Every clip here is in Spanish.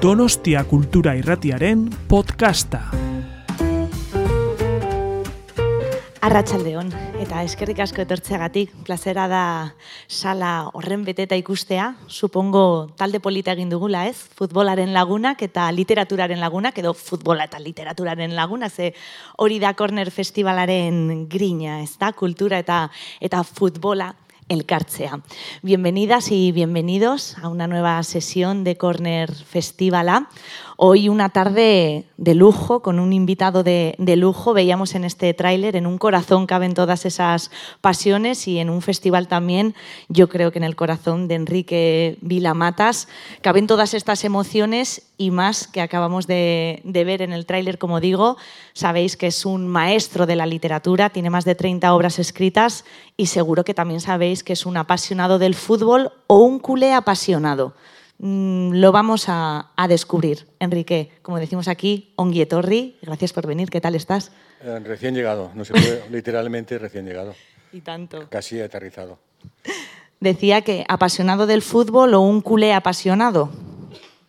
Donostia Kultura Irratiaren podcasta. Arratsaldeon eta eskerrik asko etortzeagatik, plazera da sala horren beteta ikustea, supongo talde polita egin dugula, ez? Futbolaren lagunak eta literaturaren lagunak edo futbola eta literaturaren laguna, ze hori da Corner Festivalaren grina, ez da? Kultura eta eta futbola elkartzea. Bienvenidas y bienvenidos a una nueva sesión de Corner Festivala. Hoy una tarde de lujo, con un invitado de, lujo. Veíamos en este tráiler, en un corazón caben todas esas pasiones y en un festival también, yo creo que en el corazón de Enrique Vilamatas, caben todas estas emociones y más que acabamos de, de ver en el tráiler, como digo. Sabéis que es un maestro de la literatura, tiene más de 30 obras escritas y seguro que también sabéis que es un apasionado del fútbol o un culé apasionado. Mm, lo vamos a, a, descubrir. Enrique, como decimos aquí, Onguietorri, gracias por venir, ¿qué tal estás? Eh, recién llegado, no se puede, literalmente recién llegado. Y tanto. Casi aterrizado. Decía que apasionado del fútbol o un culé apasionado.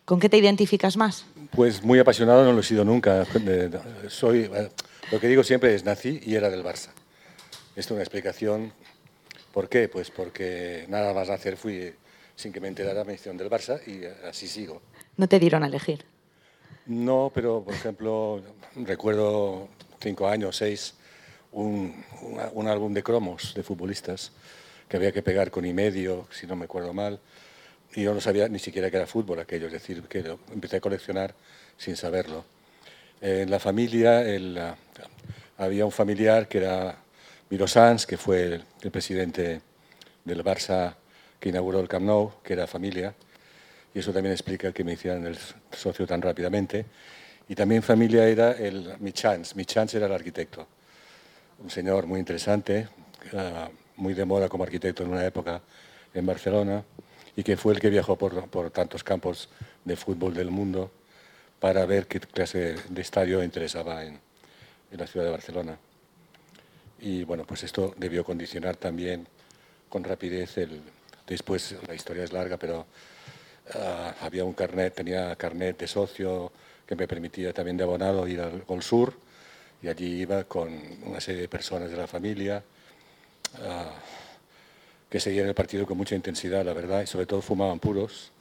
¿Con qué te identificas más? Pues muy apasionado no lo he sido nunca. Soy, lo que digo siempre es nací y era del Barça. Esto es una explicación. ¿Por qué? Pues porque nada más nacer fui sin que me enterara me hicieron del Barça y así sigo. ¿No te dieron a elegir? No, pero por ejemplo, recuerdo cinco años, seis, un, un, un, álbum de cromos de futbolistas que había que pegar con y medio, si no me acuerdo mal, y yo no sabía ni siquiera que era fútbol aquello, es decir, que lo empecé a coleccionar sin saberlo. En la familia el, había un familiar que era Miro Sanz, que fue el, el presidente del Barça que inauguró el Camp Nou, que era familia, y eso también explica que me hicieran el socio tan rápidamente. Y también familia era el Michans, Michans era el arquitecto, un señor muy interesante, muy de moda como arquitecto en una época en Barcelona, y que fue el que viajó por, por tantos campos de fútbol del mundo para ver qué clase de estadio interesaba en, en la ciudad de Barcelona. Y bueno, pues esto debió condicionar también con rapidez el, Después la historia es larga, pero uh, había un carnet, tenía carnet de socio que me permitía también de abonado ir al Gol Sur y allí iba con una serie de personas de la familia uh, que seguían el partido con mucha intensidad, la verdad, y sobre todo fumaban puros.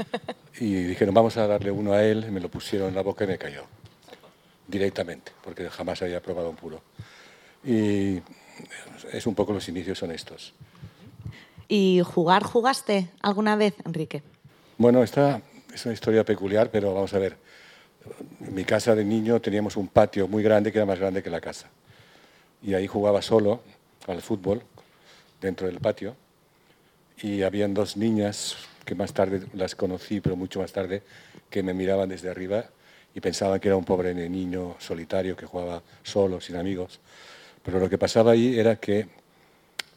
y dijeron, vamos a darle uno a él, me lo pusieron en la boca y me cayó directamente, porque jamás había probado un puro. Y es un poco los inicios son estos. ¿Y jugar jugaste alguna vez, Enrique? Bueno, esta es una historia peculiar, pero vamos a ver. En mi casa de niño teníamos un patio muy grande que era más grande que la casa. Y ahí jugaba solo al fútbol dentro del patio. Y habían dos niñas que más tarde las conocí, pero mucho más tarde, que me miraban desde arriba y pensaban que era un pobre niño solitario que jugaba solo, sin amigos. Pero lo que pasaba ahí era que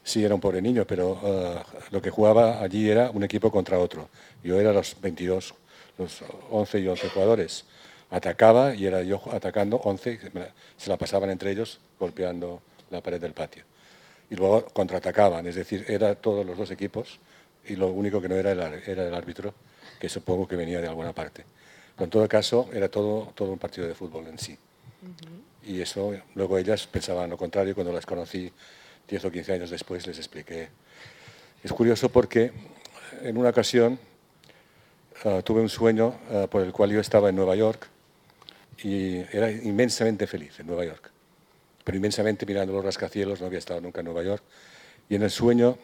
Sí, era un pobre niño, pero uh, lo que jugaba allí era un equipo contra otro. Yo era los 22, los 11 y 11 jugadores. Atacaba y era yo atacando 11, se la pasaban entre ellos golpeando la pared del patio. Y luego contraatacaban, es decir, eran todos los dos equipos y lo único que no era el, era el árbitro, que supongo que venía de alguna parte. Pero en todo caso, era todo, todo un partido de fútbol en sí. Uh -huh. Y eso, luego ellas pensaban lo contrario cuando las conocí 10 o 15 años después les expliqué. Es curioso porque en una ocasión uh, tuve un sueño uh, por el cual yo estaba en Nueva York y era inmensamente feliz en Nueva York, pero inmensamente mirando los rascacielos, no había estado nunca en Nueva York, y en el sueño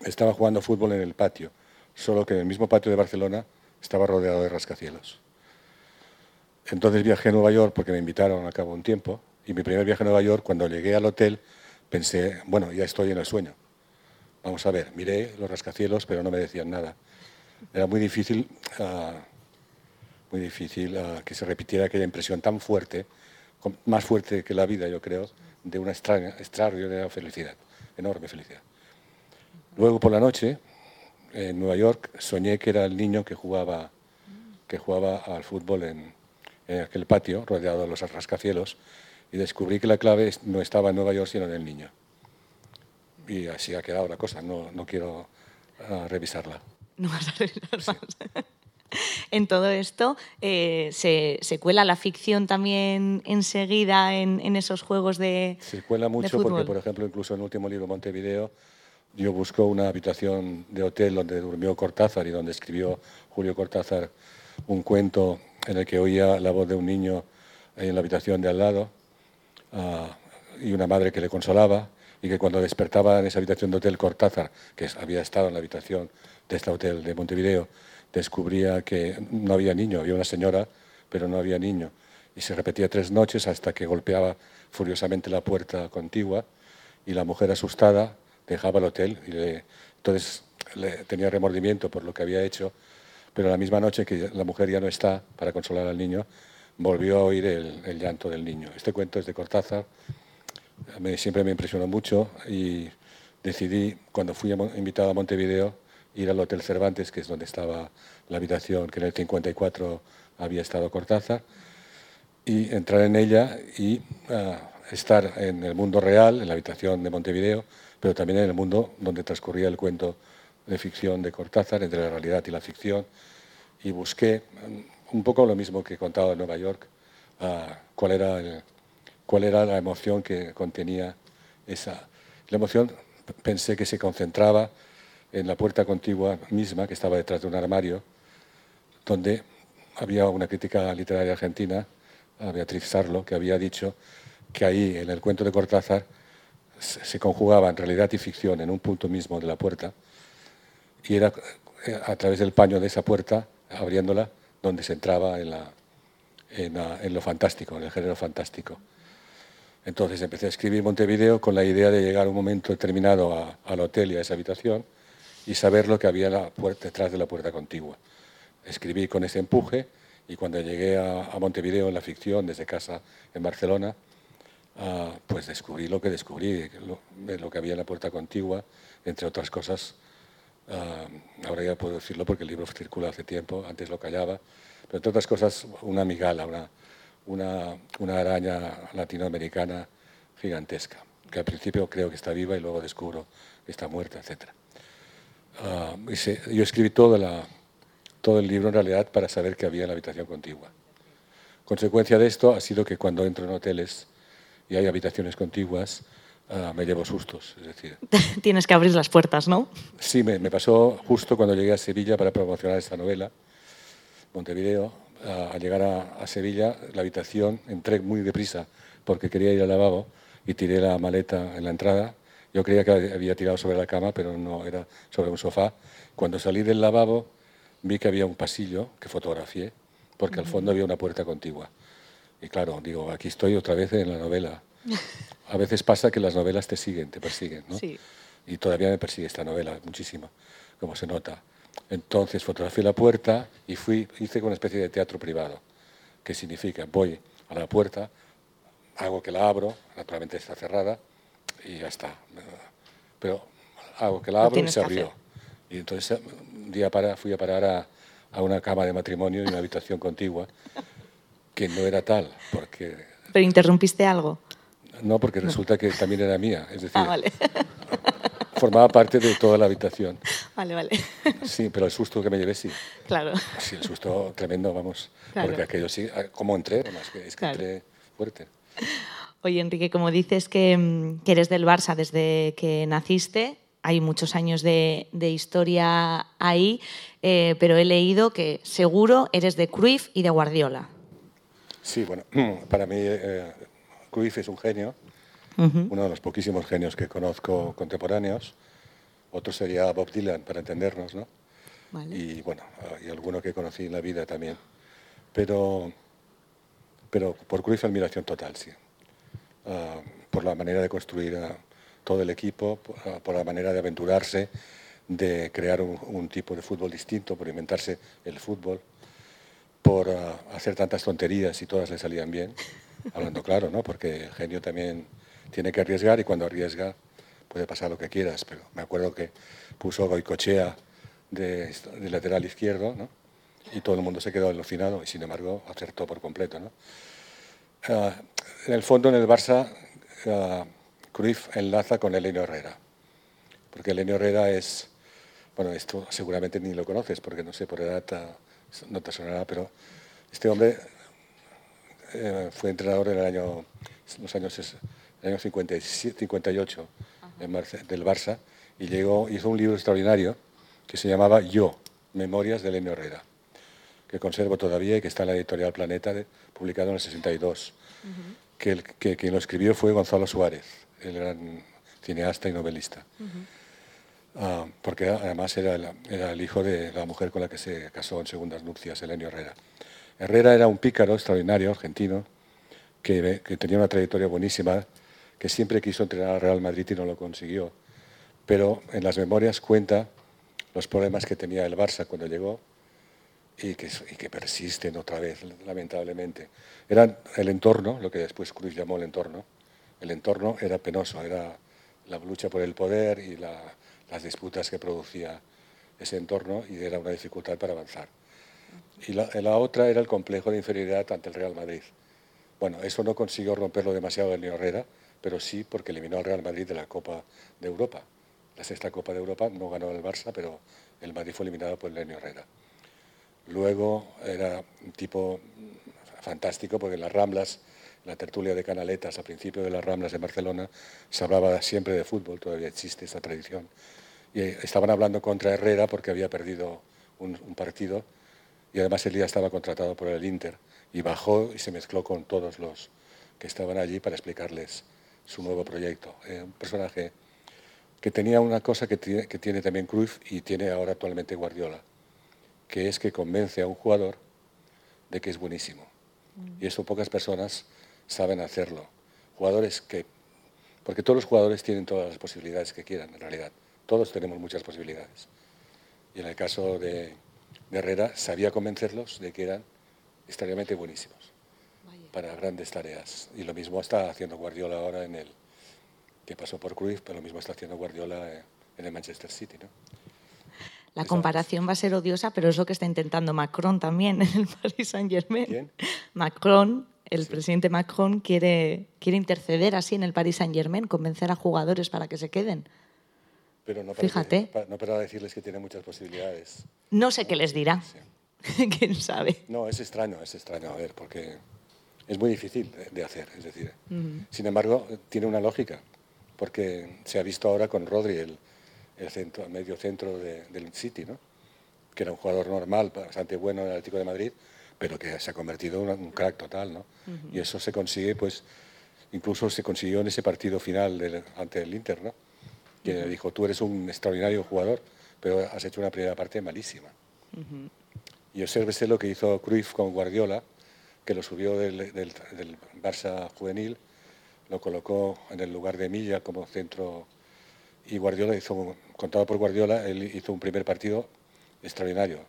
estaba jugando fútbol en el patio, solo que en el mismo patio de Barcelona estaba rodeado de rascacielos. Entonces viajé a Nueva York porque me invitaron a cabo un tiempo, y mi primer viaje a Nueva York, cuando llegué al hotel, pensé, bueno, ya estoy en el sueño. Vamos a ver, miré los rascacielos, pero no me decían nada. Era muy difícil, uh, muy difícil uh, que se repitiera aquella impresión tan fuerte, más fuerte que la vida, yo creo, de una extraña, extraordinaria felicidad, enorme felicidad. Luego por la noche, en Nueva York, soñé que era el niño que jugaba, que jugaba al fútbol en aquel patio, rodeado de los rascacielos, y descubrí que la clave no estaba en Nueva York, sino en el niño. Y así ha quedado la cosa, no, no quiero uh, revisarla. No vas a revisar más. en todo esto, eh, se, se, cuela la ficción también enseguida en, en esos juegos de Se cuela mucho porque, por ejemplo, incluso en el último libro, Montevideo, yo busco una habitación de hotel donde durmió Cortázar y donde escribió Julio Cortázar un cuento en el que oía la voz de un niño en la habitación de al lado y una madre que le consolaba y que cuando despertaba en esa habitación de hotel Cortázar, que había estado en la habitación de este hotel de Montevideo, descubría que no había niño, había una señora, pero no había niño. Y se repetía tres noches hasta que golpeaba furiosamente la puerta contigua y la mujer asustada dejaba el hotel y le, entonces le, tenía remordimiento por lo que había hecho, pero la misma noche que la mujer ya no está para consolar al niño, volvió a oír el, llanto del niño. Este cuento es de Cortázar, siempre me impresionó mucho y decidí, cuando fui invitado a Montevideo, ir al Hotel Cervantes, que es donde estaba la habitación que en el 54 había estado Cortázar, y entrar en ella y uh, estar en el mundo real, en la habitación de Montevideo, pero también en el mundo donde transcurría el cuento de ficción de Cortázar, entre la realidad y la ficción, y busqué un poco lo mismo que he contado en Nueva York, uh, cuál, era cuál era la emoción que contenía esa. La emoción pensé que se concentraba en la puerta contigua misma, que estaba detrás de un armario, donde había una crítica literaria argentina, Beatriz Sarlo, que había dicho que ahí, en el cuento de Cortázar, se conjugaban realidad y ficción en un punto mismo de la puerta, y era eh, a través del paño de esa puerta, abriéndola, donde se entraba en, la, en, la, en lo fantástico, en el género fantástico. Entonces empecé a escribir Montevideo con la idea de llegar un momento determinado a, al hotel y a esa habitación y saber lo que había la puerta, detrás de la puerta contigua. Escribí con ese empuje y cuando llegué a, a Montevideo en la ficción, desde casa en Barcelona, uh, pues descubrí lo que descubrí, lo, lo, que había en la puerta contigua, entre otras cosas. Uh, ahora ya puedo decirlo porque el libro circula hace tiempo, antes lo callaba, pero entre otras cosas una migala, una, una, araña latinoamericana gigantesca, que al principio creo que está viva y luego descubro que está muerta, etcétera. Uh, yo escribí todo, el libro en realidad para saber que había en la habitación contigua. Consecuencia de esto ha sido que cuando entro en hoteles y hay habitaciones contiguas, uh, me llevo sustos. Es decir, Tienes que abrir las puertas, ¿no? Sí, me, me, pasó justo cuando llegué a Sevilla para promocionar esta novela, Montevideo. Uh, al llegar a, a Sevilla, la habitación, entré muy deprisa porque quería ir al lavabo y tiré la maleta en la entrada yo creía que había tirado sobre la cama, pero no, era sobre un sofá. Cuando salí del lavabo, vi que había un pasillo que fotografié, porque al fondo había una puerta contigua. Y claro, digo, aquí estoy otra vez en la novela. A veces pasa que las novelas te siguen, te persiguen, ¿no? Sí. Y todavía me persigue esta novela muchísimo, como se nota. Entonces fotografié la puerta y fui, hice una especie de teatro privado, que significa, voy a la puerta, hago que la abro, naturalmente está cerrada, y ya está. Pero hago que la abro y se abrió. Y entonces un día para, fui a parar a, a, una cama de matrimonio y una habitación contigua, que no era tal, porque... ¿Pero interrumpiste algo? No, porque resulta que también era mía, es decir... Ah, vale. formaba parte de toda la habitación. Vale, vale. Sí, pero el susto que me llevé sí. Claro. Sí, el susto tremendo, vamos. Claro. Porque aquello sí, como entré, además, que es que claro. entré fuerte. Oye, Enrique, como dices que, que, eres del Barça desde que naciste, hay muchos años de, de historia ahí, eh, pero he leído que seguro eres de Cruyff y de Guardiola. Sí, bueno, para mí eh, Cruyff es un genio, uh -huh. uno de los poquísimos genios que conozco contemporáneos. Otro sería Bob Dylan, para entendernos, ¿no? Vale. Y bueno, y alguno que conocí en la vida también. Pero, pero por Cruyff admiración total, sí. Uh, por la manera de construir todo el equipo, por, uh, por, la manera de aventurarse, de crear un, un, tipo de fútbol distinto, por inventarse el fútbol, por hacer tantas tonterías y todas le salían bien, hablando claro, ¿no? porque el genio también tiene que arriesgar y cuando arriesga puede pasar lo que quieras, pero me acuerdo que puso Goicochea de, de lateral izquierdo ¿no? y todo el mundo se quedó alucinado y sin embargo acertó por completo. ¿no? Uh, en el fondo, en el Barça, uh, Cruyff enlaza con Elenio Herrera. Porque Elenio Herrera es, bueno, esto seguramente ni lo conoces, porque no sé, por edad uh, no te sonará, pero este hombre eh, fue entrenador en el año, los años, el año 58 del Barça y llegó, hizo un libro extraordinario que se llamaba Yo, Memorias de Lenio Herrera, que conservo todavía y que está en la editorial Planeta, publicado en el 62. que, el, que quien lo escribió fue Gonzalo Suárez, el gran cineasta y novelista. Ah, porque además era el, era el, hijo de la mujer con la que se casó en segundas nupcias, Elenio Herrera. Herrera era un pícaro extraordinario, argentino, que, tenía una trayectoria buenísima, que siempre quiso entrenar al Real Madrid y no lo consiguió. Pero en las memorias cuenta los problemas que tenía el Barça cuando llegó y que, persisten otra vez, lamentablemente. Era el entorno, lo que después Cruz llamó el entorno. El entorno era penoso, era la lucha por el poder y la, las disputas que producía ese entorno y era una dificultad para avanzar. Y la, otra era el complejo de inferioridad ante el Real Madrid. Bueno, eso no consiguió romperlo demasiado el Herrera, pero sí porque eliminó al Real Madrid de la Copa de Europa. La sexta Copa de Europa no ganó el Barça, pero el Madrid fue eliminado por Lenio Herrera. Luego era un tipo fantástico porque en las Ramblas, en la tertulia de Canaletas, a principio de las Ramblas de Barcelona, se hablaba siempre de fútbol, todavía existe esa tradición. Y estaban hablando contra Herrera porque había perdido un partido y además el día estaba contratado por el Inter y bajó y se mezcló con todos los que estaban allí para explicarles su nuevo proyecto. Eh, un personaje que tenía una cosa que tiene, que tiene también Cruyff y tiene ahora actualmente Guardiola, que es que convence a un jugador de que es buenísimo. Mm. Y eso pocas personas saben hacerlo. Jugadores que... Porque todos los jugadores tienen todas las posibilidades que quieran, en realidad. Todos tenemos muchas posibilidades. Y en el caso de, de Herrera, sabía convencerlos de que eran extraordinariamente buenísimos Vaya. para grandes tareas. Y lo mismo está haciendo Guardiola ahora en el que pasó por Cruyff, pero lo mismo está haciendo Guardiola en el Manchester City. ¿no? La comparación va a ser odiosa, pero es lo que está intentando Macron también en el Paris Saint-Germain. ¿Quién? Macron, el sí. presidente Macron, quiere, quiere interceder así en el Paris Saint-Germain, convencer a jugadores para que se queden. Pero no para, Fíjate. Que, no para decirles que tiene muchas posibilidades. No sé qué les dirá. Sí. ¿Quién sabe? No, es extraño, es extraño, a ver, porque es muy difícil de, hacer. Es decir, uh -huh. sin embargo, tiene una lógica, porque se ha visto ahora con Rodri, el, el centro, medio centro de, del City, ¿no? que era un jugador normal, bastante bueno en el Atlético de Madrid, pero que se ha convertido en un crack total. ¿no? Uh -huh. Y eso se consigue, pues, incluso se consiguió en ese partido final del, ante el Inter, ¿no? Que -huh. dijo, tú eres un extraordinario jugador, pero has hecho una primera parte malísima. Uh -huh. Y obsérvese lo que hizo Cruyff con Guardiola, que lo subió del, del, del, Barça juvenil, lo colocó en el lugar de Milla como centro, y Guardiola hizo, contado por Guardiola, él hizo un primer partido extraordinario.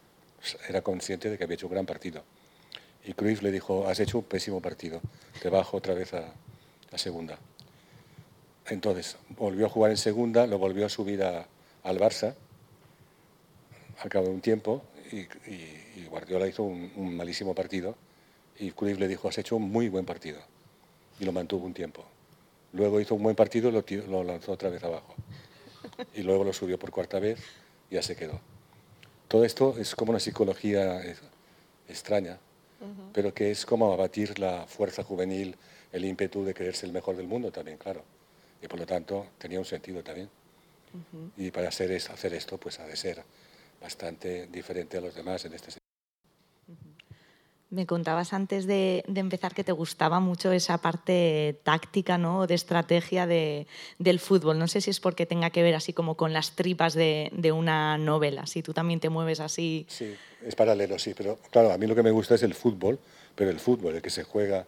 Era consciente de que había hecho un gran partido. Y Cruyff le dijo, has hecho un pésimo partido, te bajo otra vez a, a segunda. Entonces, volvió a jugar en segunda, lo volvió a subir a, al Barça al cabo de un tiempo y, y, y Guardiola hizo un, un, malísimo partido y Cruyff le dijo, has hecho un muy buen partido y lo mantuvo un tiempo. Luego hizo un buen partido y lo, lo lanzó otra vez abajo y luego lo subió por cuarta vez y ya se quedó. Todo esto es como una psicología extraña, uh -huh. pero que es como abatir la fuerza juvenil, el ímpetu de creerse el mejor del mundo también, claro y por lo tanto tenía un sentido también. Uh -huh. Y para hacer, es, hacer esto, pues ha de ser bastante diferente a los demás en este sentido. Uh -huh. Me contabas antes de, de, empezar que te gustaba mucho esa parte táctica, ¿no? de estrategia de, del fútbol. No sé si es porque tenga que ver así como con las tripas de, de, una novela, si tú también te mueves así. Sí, es paralelo, sí, pero claro, a mí lo que me gusta es el fútbol, pero el fútbol, el que se juega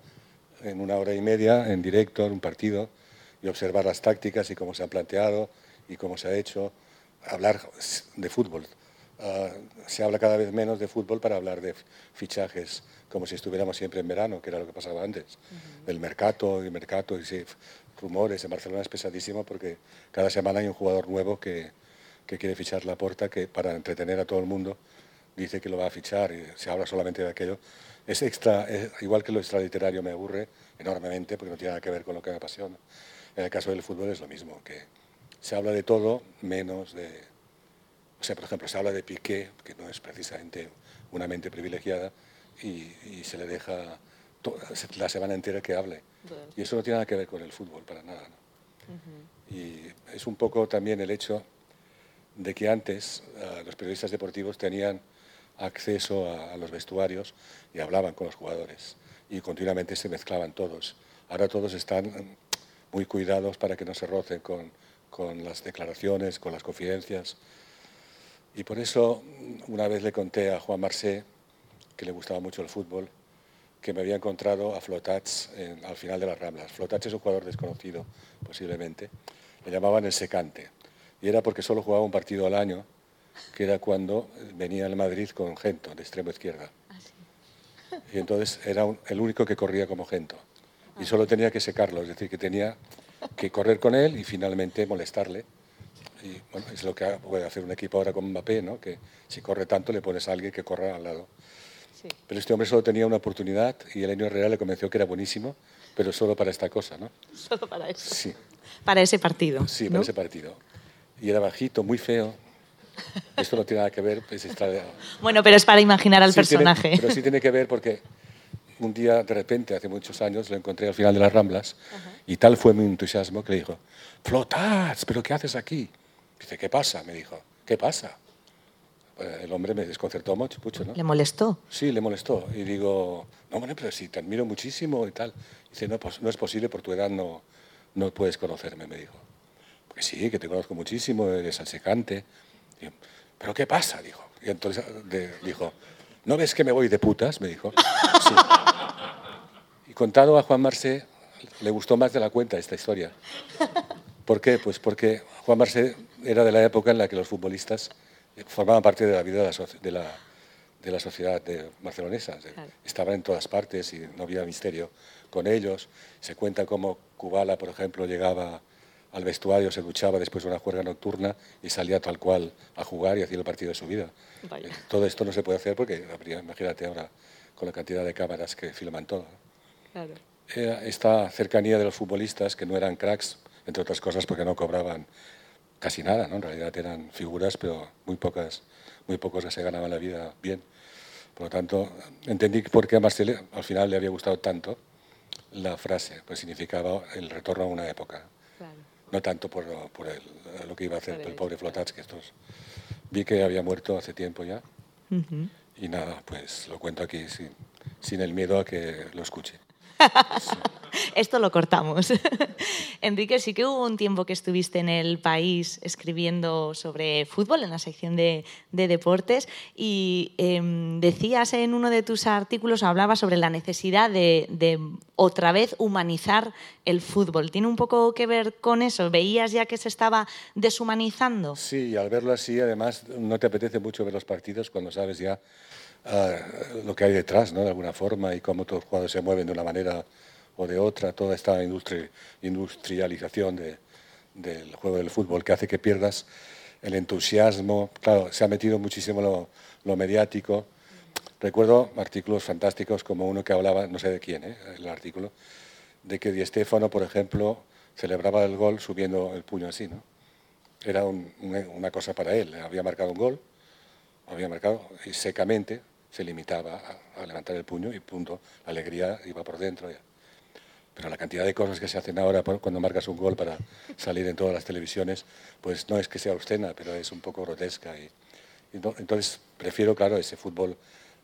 en una hora y media, en directo, en un partido, y observar las tácticas y cómo se han planteado y cómo se ha hecho. Hablar de fútbol. Uh, se habla cada vez menos de fútbol para hablar de fichajes, como si estuviéramos siempre en verano, que era lo que pasaba antes. Uh -huh. Del mercado y mercado y sí, rumores. En Barcelona es pesadísimo porque cada semana hay un jugador nuevo que, que quiere fichar la porta, que para entretener a todo el mundo dice que lo va a fichar y se habla solamente de aquello. Es extra, es, igual que lo extraliterario me aburre enormemente porque no tiene nada que ver con lo que me apasiona. En el caso del fútbol es lo mismo, que se habla de todo menos de, O sea, por ejemplo, se habla de Piqué, que no es precisamente una mente privilegiada, y, y se le deja la semana entera que hable. Y eso no tiene nada que ver con el fútbol, para nada. ¿no? Y es un poco también el hecho de que antes eh, los periodistas deportivos tenían acceso a, a los vestuarios y hablaban con los jugadores y continuamente se mezclaban todos. Ahora todos están muy cuidados para que no se rocen con, con las declaraciones, con las confidencias. Y por eso una vez le conté a Juan Marsé, que le gustaba mucho el fútbol, que me había encontrado a Flotats en- al final de las Ramblas. Flotats es un jugador desconocido, posiblemente. Le llamaban el secante. Y era porque solo jugaba un partido al año, que era cuando venía al Madrid con Gento, de extremo izquierda. Y entonces era un- el único que corría como Gento. Y solo tenía que secarlo, es decir, que tenía que correr con él y finalmente molestarle. Y bueno, es lo que puede hacer un equipo ahora con Mbappé, ¿no? que si corre tanto le pones a alguien que corra al lado. Sí. Pero este hombre solo tenía una oportunidad y el Enio Herrera le convenció que era buenísimo, pero solo para esta cosa, ¿no? Solo para eso. Sí, Para ese partido. sí, ¿no? para ese partido. Y era bajito, muy feo. Esto no tiene nada que ver, pues está... Bueno, pero es para imaginar al Sí tiene- personaje. pero sí tiene que ver porque un día, de repente, hace muchos años, lo encontré al final de las Ramblas y tal fue mi entusiasmo que le dijo, Flotats, ¿pero qué haces aquí? Dice, ¿qué pasa? Me dijo, ¿qué pasa? Eh, El hombre me desconcertó mucho, mucho ¿no? ¿Le molestó? Sí, le molestó. Y digo, no, bueno, pero si te admiro muchísimo y tal. Dice, no, pues, no es posible, por tu edad no, no puedes conocerme, me dijo. Pues sí, que te conozco muchísimo, eres ansecante. Digo, ¿pero qué pasa? Dijo. Y entonces de- dijo, ¿no ves que me voy de putas? Me dijo. Sí. Y contado a Juan Marcé, le gustó más de la cuenta esta historia. ¿Por qué? Pues porque Juan Marcé era de la época en la que los futbolistas formaban parte de la vida de la, de la, de la sociedad de barcelonesa. Claro. Estaban en todas partes y no había misterio con ellos. Se cuenta cómo Kubala, por ejemplo, llegaba al vestuario, se duchaba después de una juerga nocturna y salía tal cual a jugar y hacía el partido de su vida. Vaya. Eh, Todo esto no se puede hacer porque, imagínate ahora, con la cantidad de cámaras que filman todo. Claro. Era esta cercanía de los futbolistas, que no eran cracks, entre otras cosas porque no cobraban casi nada, ¿no? en realidad eran figuras, pero muy pocas, muy pocos que se ganaban la vida bien. Por lo tanto, entendí por qué a Marcel al final le había gustado tanto la frase, pues significaba el retorno a una época. No tanto por, lo- por el- lo que iba a hacer Por el pobre Flotats, que estos vi que había muerto hace tiempo ya. Y nada, pues lo cuento aquí sin, sin el miedo a que lo escuche. Esto lo cortamos. Enrique, sí que hubo un tiempo que estuviste en el país escribiendo sobre fútbol en la sección de, de deportes y em, decías en uno de tus artículos, hablabas sobre la necesidad de, de otra vez humanizar el fútbol. ¿Tiene un poco que ver con eso? ¿Veías ya que se estaba deshumanizando? Sí, y al verlo así, además, no te apetece mucho ver los partidos cuando sabes ya ah, lo que hay detrás, ¿no? De alguna forma, y cómo todos los jugadores se mueven de una manera o de otra, toda esta industri- industrialización de- del juego del fútbol que hace que pierdas el entusiasmo. Claro, se ha metido muchísimo lo, lo mediático. Recuerdo artículos fantásticos como uno que hablaba, no sé de quién, ¿eh? el artículo, de que Di Stéfano, por ejemplo, celebraba el gol subiendo el puño así, ¿no? Era un- una, cosa para él. Había marcado un gol, había marcado y secamente se limitaba a, levantar el puño y punto. La alegría iba por dentro. Pero la cantidad de cosas que se hacen ahora cuando marcas un gol para salir en todas las televisiones, pues no es que sea obscena, pero es un poco grotesca. Y, entonces prefiero, claro, ese fútbol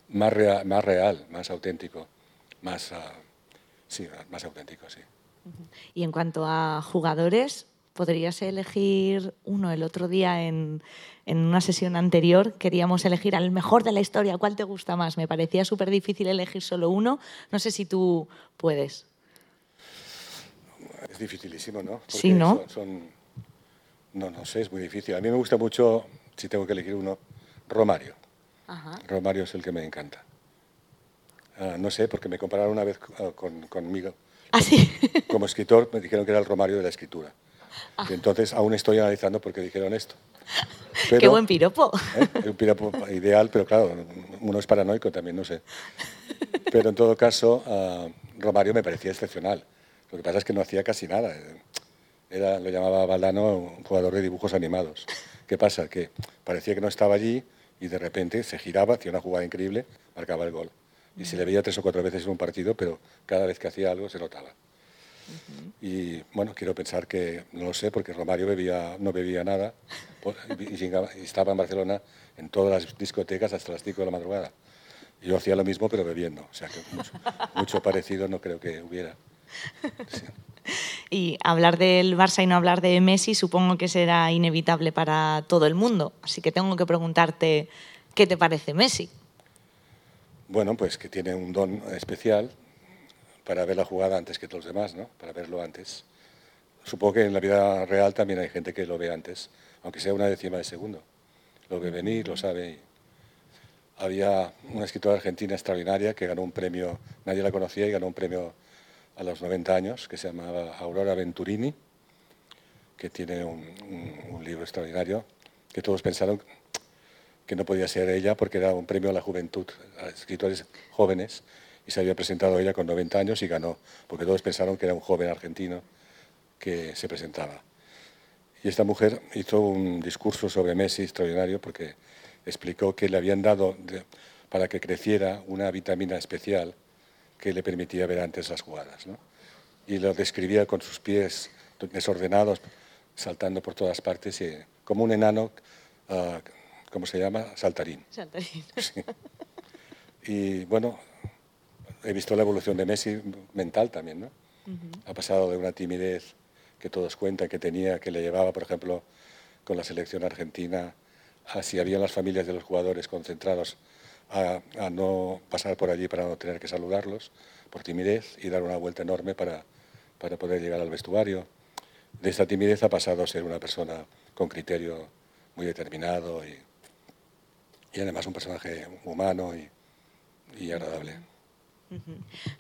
más real, más auténtico, más, ah, sí, más auténtico, sí. Y en cuanto a jugadores, ¿podrías elegir uno? El otro día en, en una sesión anterior queríamos elegir al mejor de la historia. ¿Cuál te gusta más? Me parecía súper difícil elegir solo uno. No sé si tú puedes. Es dificilísimo, ¿no? Sí, ¿no? Son, son- no, no sé, es muy difícil. A mí me gusta mucho, si tengo que elegir uno, Romario. Ajá. Romario es el que me encanta. Ah, no sé, porque me compararon una vez ah, con, conmigo. Ah, sí. Como escritor me dijeron que era el Romario de la escritura. Y entonces aún estoy analizando por qué dijeron esto. Qué Pero- buen piropo. ¿eh? Un piropo ideal, pero claro, uno es paranoico también, no sé. Pero en todo caso, ah, Romario me parecía excepcional. Lo que pasa es que no hacía casi nada. Era, lo llamaba Valdano un jugador de dibujos animados. ¿Qué pasa? Que parecía que no estaba allí y de repente se giraba, hacía una jugada increíble, marcaba el gol. Y se le veía tres o cuatro veces en un partido, pero cada vez que hacía algo se notaba. Y bueno, quiero pensar que, no lo sé, porque Romario bebía, no bebía nada y, estaba en Barcelona en todas las discotecas hasta las 5 de la madrugada. Yo hacía lo mismo, pero bebiendo. O sea que mucho, parecido no creo que hubiera. Y hablar del Barça y no hablar de Messi supongo que será inevitable para todo el mundo. Así que tengo que preguntarte, ¿qué te parece Messi? Bueno, pues que tiene un don especial para ver la jugada antes que todos los demás, ¿no? Para verlo antes. Supongo que en la vida real también hay gente que lo ve antes, aunque sea una décima de segundo. Lo ve venir, lo sabe. Había una escritora argentina extraordinaria que ganó un premio, nadie la conocía y ganó un premio a los 90 años, que se llamaba Aurora Venturini, que tiene un, libro extraordinario, que todos pensaron que no podía ser ella porque era un premio a la juventud, a escritores jóvenes, y se había presentado ella con 90 años y ganó, porque todos pensaron que era un joven argentino que se presentaba. Y esta mujer hizo un discurso sobre Messi extraordinario porque explicó que le habían dado para que creciera una vitamina especial que le permitía ver antes las jugadas. Y lo describía con sus pies desordenados, saltando por todas partes, y, como un enano, uh, ¿cómo se llama? Saltarín. Saltarín. Y bueno, he visto la evolución de Messi mental también, ¿no? Ha pasado de una timidez que todos cuentan que tenía, que le llevaba, por ejemplo, con la selección argentina, a si había las familias de los jugadores concentrados a, no pasar por allí para no tener que saludarlos por timidez y dar una vuelta enorme para, para poder llegar al vestuario. De esta timidez ha pasado a ser una persona con criterio muy determinado y, y además un personaje humano y, y agradable.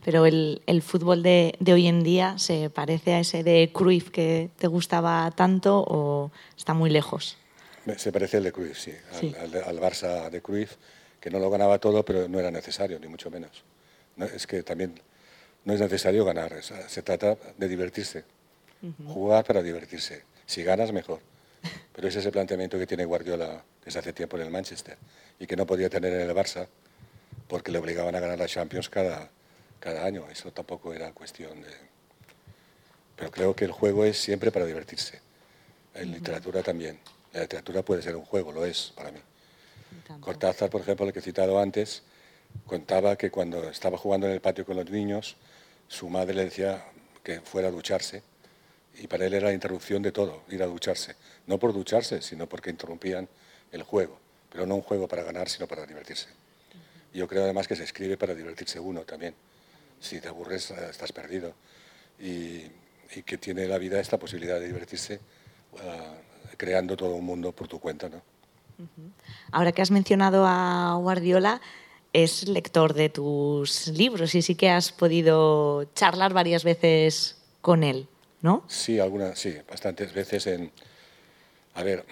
Pero el, el fútbol de, de, hoy en día se parece a ese de Cruyff que te gustaba tanto o está muy lejos. Se parece al de Cruyff, sí, Al, al, Barça de Cruyff, que no lo ganaba todo, pero no era necesario, ni mucho menos. es que también no es necesario ganar, se trata de divertirse, jugar para divertirse. Si ganas, mejor. Pero ese es el planteamiento que tiene Guardiola desde hace tiempo en el Manchester y que no podía tener en el Barça porque le obligaban a ganar la Champions cada, cada año. Eso tampoco era cuestión de... Pero creo que el juego es siempre para divertirse. En literatura también. La literatura puede ser un juego, lo es para mí. Cortázar, por ejemplo, el que he citado antes, contaba que cuando estaba jugando en el patio con los niños, su madre le decía que fuera a ducharse y para él era la interrupción de todo, ir a ducharse. No por ducharse, sino porque interrumpían el juego, pero no un juego para ganar, sino para divertirse. Y yo creo además que se escribe para divertirse uno también. Si te aburres, eh, estás perdido. Y, que tiene la vida esta posibilidad de divertirse uh, creando todo un mundo por tu cuenta. ¿no? Ahora que has mencionado a Guardiola, es lector de tus libros y sí que has podido charlar varias veces con él, ¿no? Sí, algunas, sí, bastantes veces en... A ver,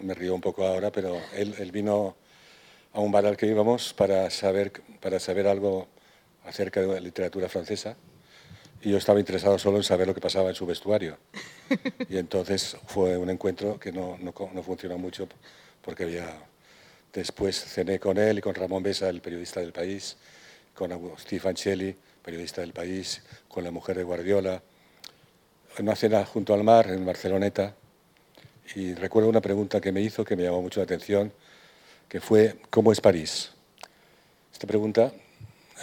me río un poco ahora, pero él, él, vino a un bar al que íbamos para saber, para saber algo acerca de la literatura francesa y yo estaba interesado solo en saber lo que pasaba en su vestuario. Y entonces fue un encuentro que no, no, no funcionó mucho porque había... Después cené con él y con Ramón Besa, el periodista del país, con Steve Ancelli, periodista del país, con la mujer de Guardiola, en una cena junto al mar en Barceloneta. Y recuerdo una pregunta que me hizo que me llamó mucho la atención, que fue, ¿cómo es París? Esta pregunta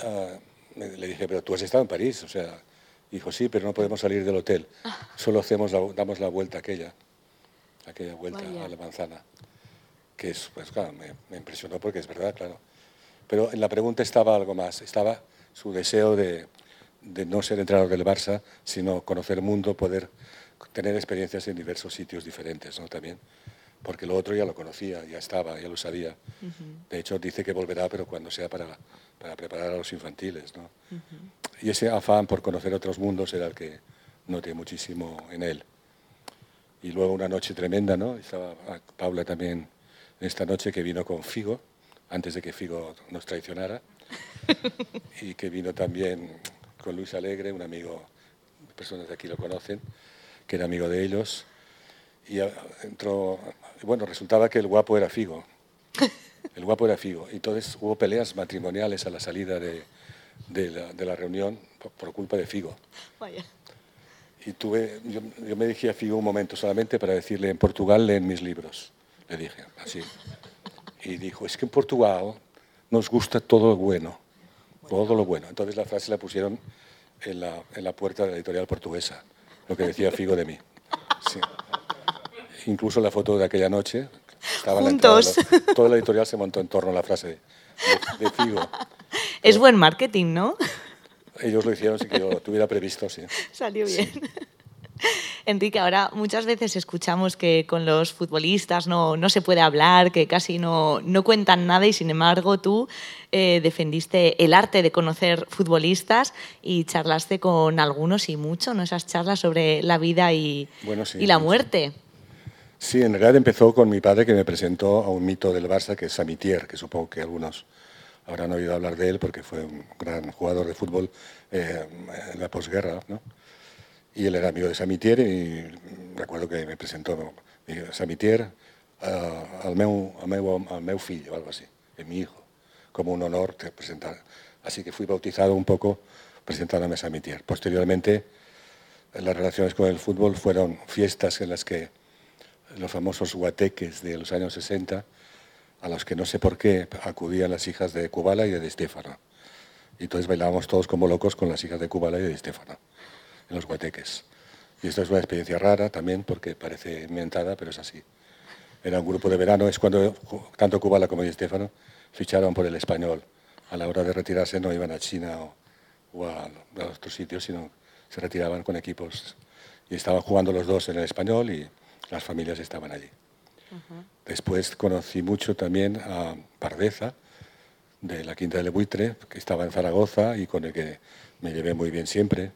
uh, le dije, pero tú has estado en París, o sea, dijo, sí, pero no podemos salir del hotel, solo hacemos damos la vuelta aquella, aquella vuelta a la manzana que es, pues claro, me, impresionó porque es verdad, claro. Pero en la pregunta estaba algo más, estaba su deseo de, de no ser entrenador del Barça, sino conocer el mundo, poder tener experiencias en diversos sitios diferentes, ¿no? También, porque lo otro ya lo conocía, ya estaba, ya lo sabía. De hecho, dice que volverá, pero cuando sea para, para preparar a los infantiles, ¿no? Y ese afán por conocer otros mundos era el que noté muchísimo en él. Y luego una noche tremenda, ¿no? Estaba Paula también esta noche que vino con Figo, antes de que Figo nos traicionara, y que vino también con Luis Alegre, un amigo, personas de aquí lo conocen, que era amigo de ellos, Y entró, bueno, resultaba que el guapo era Figo. El guapo era Figo. Y entonces hubo peleas matrimoniales a la salida de, de, la, de la reunión por, por culpa de Figo. Vaya. Y tuve, yo, yo me dirigí a Figo un momento solamente para decirle, en Portugal leen mis libros. Le dije, así. Y dijo, es que en Portugal nos gusta todo lo bueno, todo lo bueno. Entonces la frase la pusieron en la, en la puerta de la editorial portuguesa, lo que decía Figo de mí. Sí. Incluso la foto de aquella noche, estaba en la entrada, Juntos. toda la editorial se montó en torno a la frase de, Figo. Es buen marketing, ¿no? Ellos lo hicieron sin que yo lo tuviera previsto, sí. Salió bien. Enrique, ahora muchas veces escuchamos que con los futbolistas no, no se puede hablar, que casi no, no cuentan nada y sin embargo tú eh, defendiste el arte de conocer futbolistas y charlaste con algunos y mucho, ¿no? Esas charlas sobre la vida y, Bueno, sí, y la sí. muerte. Sí, en realidad empezó con mi padre que me presentó a un mito del Barça que es Samitier, que supongo que algunos habrán oído hablar de él porque fue un gran jugador de fútbol eh, en la posguerra. ¿no? Y él era amigo de Samitier y recuerdo que me presentó Samitier eh, al, meu, al, meu, al meu algo así, de mi hijo, como un honor te presentar. Así que fui bautizado un poco presentándome a Samitier. Posteriormente, las relaciones con el fútbol fueron fiestas en las que los famosos guateques de los años 60, a los que no sé por qué acudían las hijas de Kubala y de Di Stéfano. Y entonces bailábamos todos como locos con las hijas de Kubala y de Di Stéfano, en los guateques. Y esto es una experiencia rara también, porque parece inventada, pero es así. Era un grupo de verano, es cuando tanto Kubala como Di Stéfano ficharon por el español. A la hora de retirarse no iban a China o, o a, a otros sitios, sino se retiraban con equipos. Y estaban jugando los dos en el español y las familias estaban allí. Después conocí mucho también a Pardeza, de la Quinta del Buitre, que estaba en Zaragoza y con el que me llevé muy bien siempre,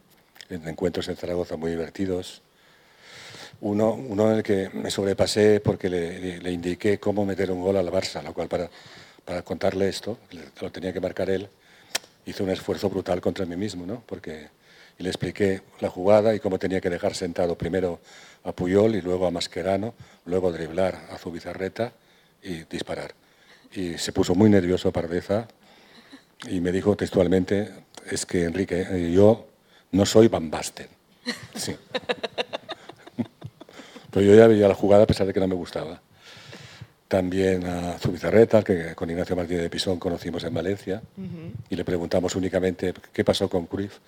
en encuentros en Zaragoza muy divertidos. Uno, uno en el que me sobrepasé porque le, le indiqué cómo meter un gol al Barça, lo cual para, para contarle esto, lo tenía que marcar él, hice un esfuerzo brutal contra mí mismo, ¿no? Porque y le expliqué la jugada y cómo tenía que dejar sentado primero a Puyol y luego a Mascherano, luego driblar a Zubizarreta y disparar. Y se puso muy nervioso Pardeza y me dijo textualmente, es que Enrique, eh, yo no soy Van Basten. Sí. Pero yo ya veía la jugada a pesar de que no me gustaba. También a Zubizarreta, que con Ignacio Martínez de Pisón conocimos en Valencia, y le preguntamos únicamente qué pasó con Cruyff.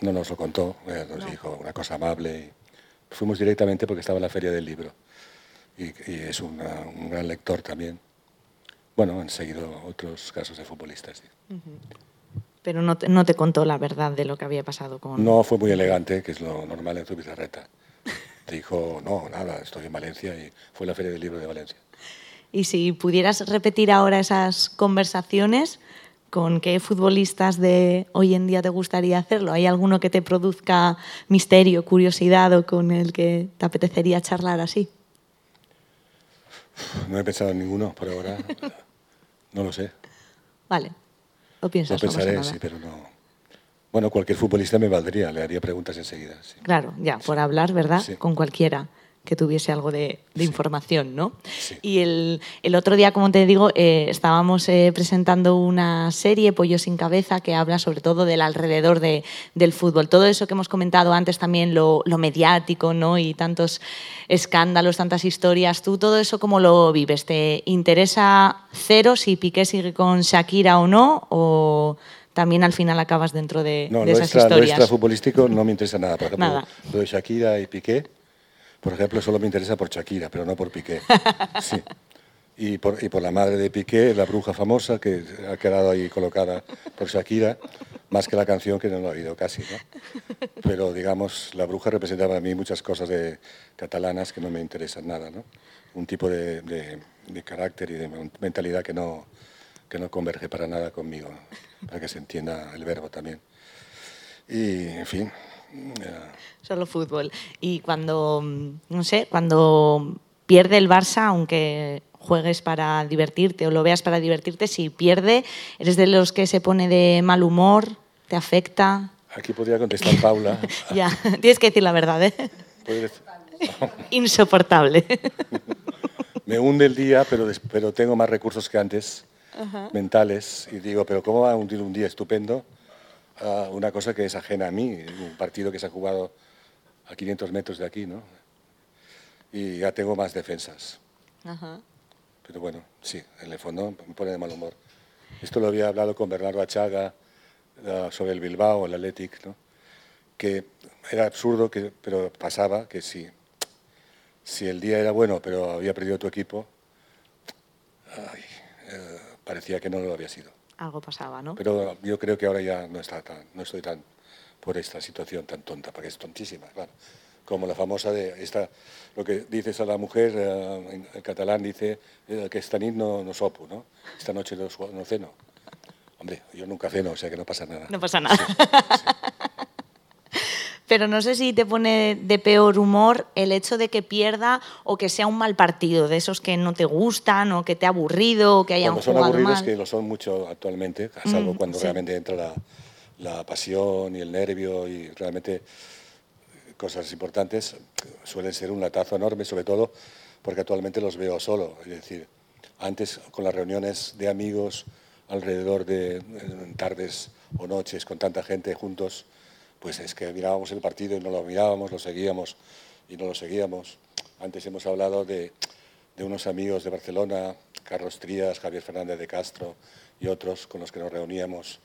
No nos lo contó, eh, nos dijo una cosa amable. Y fuimos directamente porque estaba en la Feria del Libro, y, y es una- un gran lector también. Bueno, han seguido otros casos de futbolistas. sí. Pero no te, no te contó la verdad de lo que había pasado con... No fue muy elegante, que es lo normal en Zubizarreta. Dijo, no, nada, estoy en Valencia y fue la Feria del Libro de Valencia. Y si pudieras repetir ahora esas conversaciones, ¿con qué futbolistas de hoy en día te gustaría hacerlo? ¿Hay alguno que te produzca misterio, curiosidad o con el que te apetecería charlar así? No he pensado en ninguno por ahora. No lo sé. Vale, lo Lo piensas. pasa pensaré, sí, pero no. Bueno, cualquier futbolista me valdría, le haría preguntas enseguida. sí. Claro, ya, por hablar, ¿verdad? Sí. Con cualquiera que tuviese algo de, de información, ¿no? Sí. Y el, el otro día, como te digo, eh, estábamos eh, presentando una serie, Pollo sin cabeza, que habla sobre todo del alrededor de- del fútbol. Todo eso que hemos comentado antes también, lo, lo mediático, ¿no? Y tantos escándalos, tantas historias. ¿Tú todo eso cómo lo vives? ¿Te interesa cero si Piqué sigue con Shakira o no? ¿O también al final acabas dentro de, No, de esas lo historias? extra futbolístico no me interesa nada. Por ejemplo, Nada. lo de Shakira y Piqué, por ejemplo, solo me interesa por Shakira, pero no por Piqué. Sí. Y por, y por la madre de Piqué, la bruja famosa, que ha quedado ahí colocada por Shakira, más que la canción que no lo he oído casi. ¿no? Pero, digamos, la bruja representaba a mí muchas cosas de catalanas que no me interesan nada. ¿no? Un tipo de, de- de carácter y de mentalidad que no, que no converge para nada conmigo, para que se entienda el verbo también. Y, en fin, Solo fútbol. Y cuando, mm, no sé, cuando pierde el Barça, aunque juegues para divertirte o lo veas para divertirte, si pierde, ¿eres de los que se pone de mal humor? ¿Te afecta? aquí podría contestar Paula. Ya, tienes que decir la verdad, ¿eh? Insoportable. me hunde el día, pero, pero tengo más recursos que antes, mentales, y digo, pero ¿cómo va a hundir un día estupendo a una cosa que es ajena a mí, un partido que se ha jugado a 500 metros de aquí, ¿no? Y ya tengo más defensas. Ajá. Pero bueno, sí, en el fondo me pone de mal humor. Esto lo había hablado con Bernardo Achaga eh, sobre el Bilbao, el Athletic, ¿no? que era absurdo, que, pero pasaba que si, si el día era bueno, pero había perdido tu equipo, ay, eh, parecía que no lo había sido. Algo pasaba, ¿no? Pero yo creo que ahora ya no, está tan, no estoy tan por esta situación tan tonta, porque es tontísima, claro. Como la famosa de esta, lo que dices a la mujer, eh, en, catalán dice eh, que esta nit no, no sopo, ¿no? Esta noche no, no ceno. Hombre, yo nunca ceno, o sea que no pasa nada. No pasa nada. Pero no sé si te pone de peor humor el hecho de que pierda o que sea un mal partido, de esos que no te gustan o que te ha aburrido o que hayan Cuando son jugado aburridos, mal. que lo son mucho actualmente, a salvo Mm, cuando sí. realmente entra la, la pasión y el nervio y realmente cosas importantes, suelen ser un latazo enorme, sobre todo porque actualmente los veo solo. Es decir, antes con las reuniones de amigos alrededor de en tardes o noches con tanta gente juntos, pues es que mirábamos el partido y no lo mirábamos, lo seguíamos y no lo seguíamos. Antes hemos hablado de, unos amigos de Barcelona, Carlos Trías, Javier Fernández de Castro y otros con los que nos reuníamos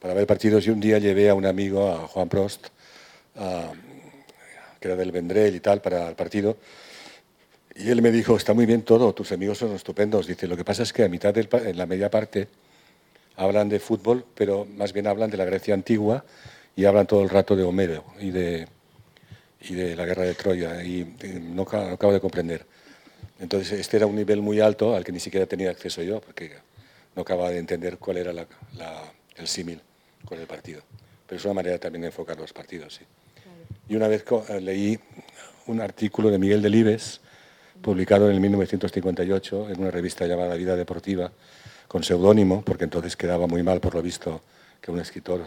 para ver partidos y un día llevé a un amigo, a Juan Prost, a- que era del Vendrell y tal, para el partido. Y él me dijo, está muy bien todo, tus amigos son estupendos. Dice, lo que pasa es que a mitad, del, en la media parte, hablan de fútbol, pero más bien hablan de la Grecia antigua y hablan todo el rato de Homero y de, y de la guerra de Troya. Y, y no, no acabo de comprender. Entonces, este era un nivel muy alto al que ni siquiera tenía acceso yo, porque no acababa de entender cuál era la- la- el símil con el partido. Pero es una manera también de enfocar los partidos, sí. Y una vez eh, leí un artículo de Miguel Delibes, publicado en el 1958 en una revista llamada Vida Deportiva, con seudónimo, porque entonces quedaba muy mal, por lo visto, que un escritor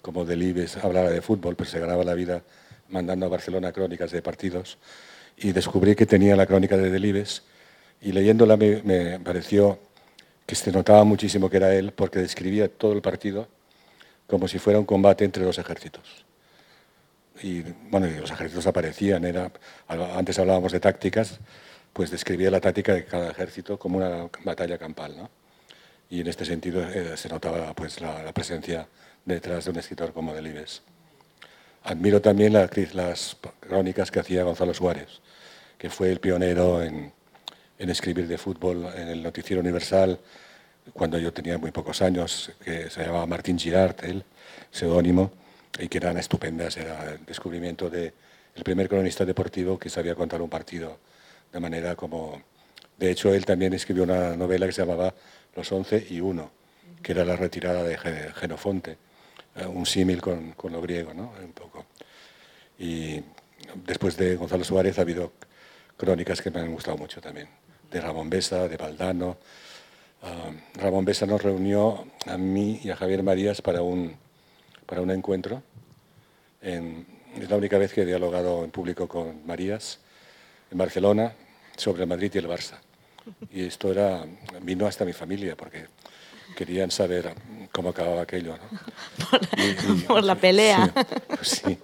como Delibes hablara de fútbol, pero se ganaba la vida mandando a Barcelona crónicas de partidos. Y descubrí que tenía la crónica de Delibes, y leyéndola me, me pareció que se notaba muchísimo que era él, porque describía todo el partido como si fuera un combate entre dos ejércitos y bueno, y los ejércitos aparecían, era, antes hablábamos de tácticas, pues describía la táctica de cada ejército como una batalla campal, ¿no? Y en este sentido eh, se notaba pues la, la presencia detrás de un escritor como Delibes. Admiro también la- las crónicas que hacía Gonzalo Suárez, que fue el pionero en, en escribir de fútbol en el Noticiero Universal, cuando yo tenía muy pocos años, que se llamaba Martín Girard, él, seudónimo, y que eran estupendas, era el descubrimiento de el primer cronista deportivo que sabía contar un partido de manera como... De hecho, él también escribió una novela que se llamaba Los Once y Uno, que era la retirada de Ge- Genofonte, un símil con, con lo griego, ¿no? Un poco. Y después de Gonzalo Suárez ha habido crónicas que me han gustado mucho también, de Ramón Besa, de Valdano. Ah, Ramón Besa nos reunió a mí y a Javier Marías para un, para un encuentro. En- es la única vez que he dialogado en público con Marías en Barcelona sobre Madrid y el Barça. Y esto era, vino hasta mi familia porque querían saber cómo acababa aquello. ¿no? Y- y- Por la pelea. Sí,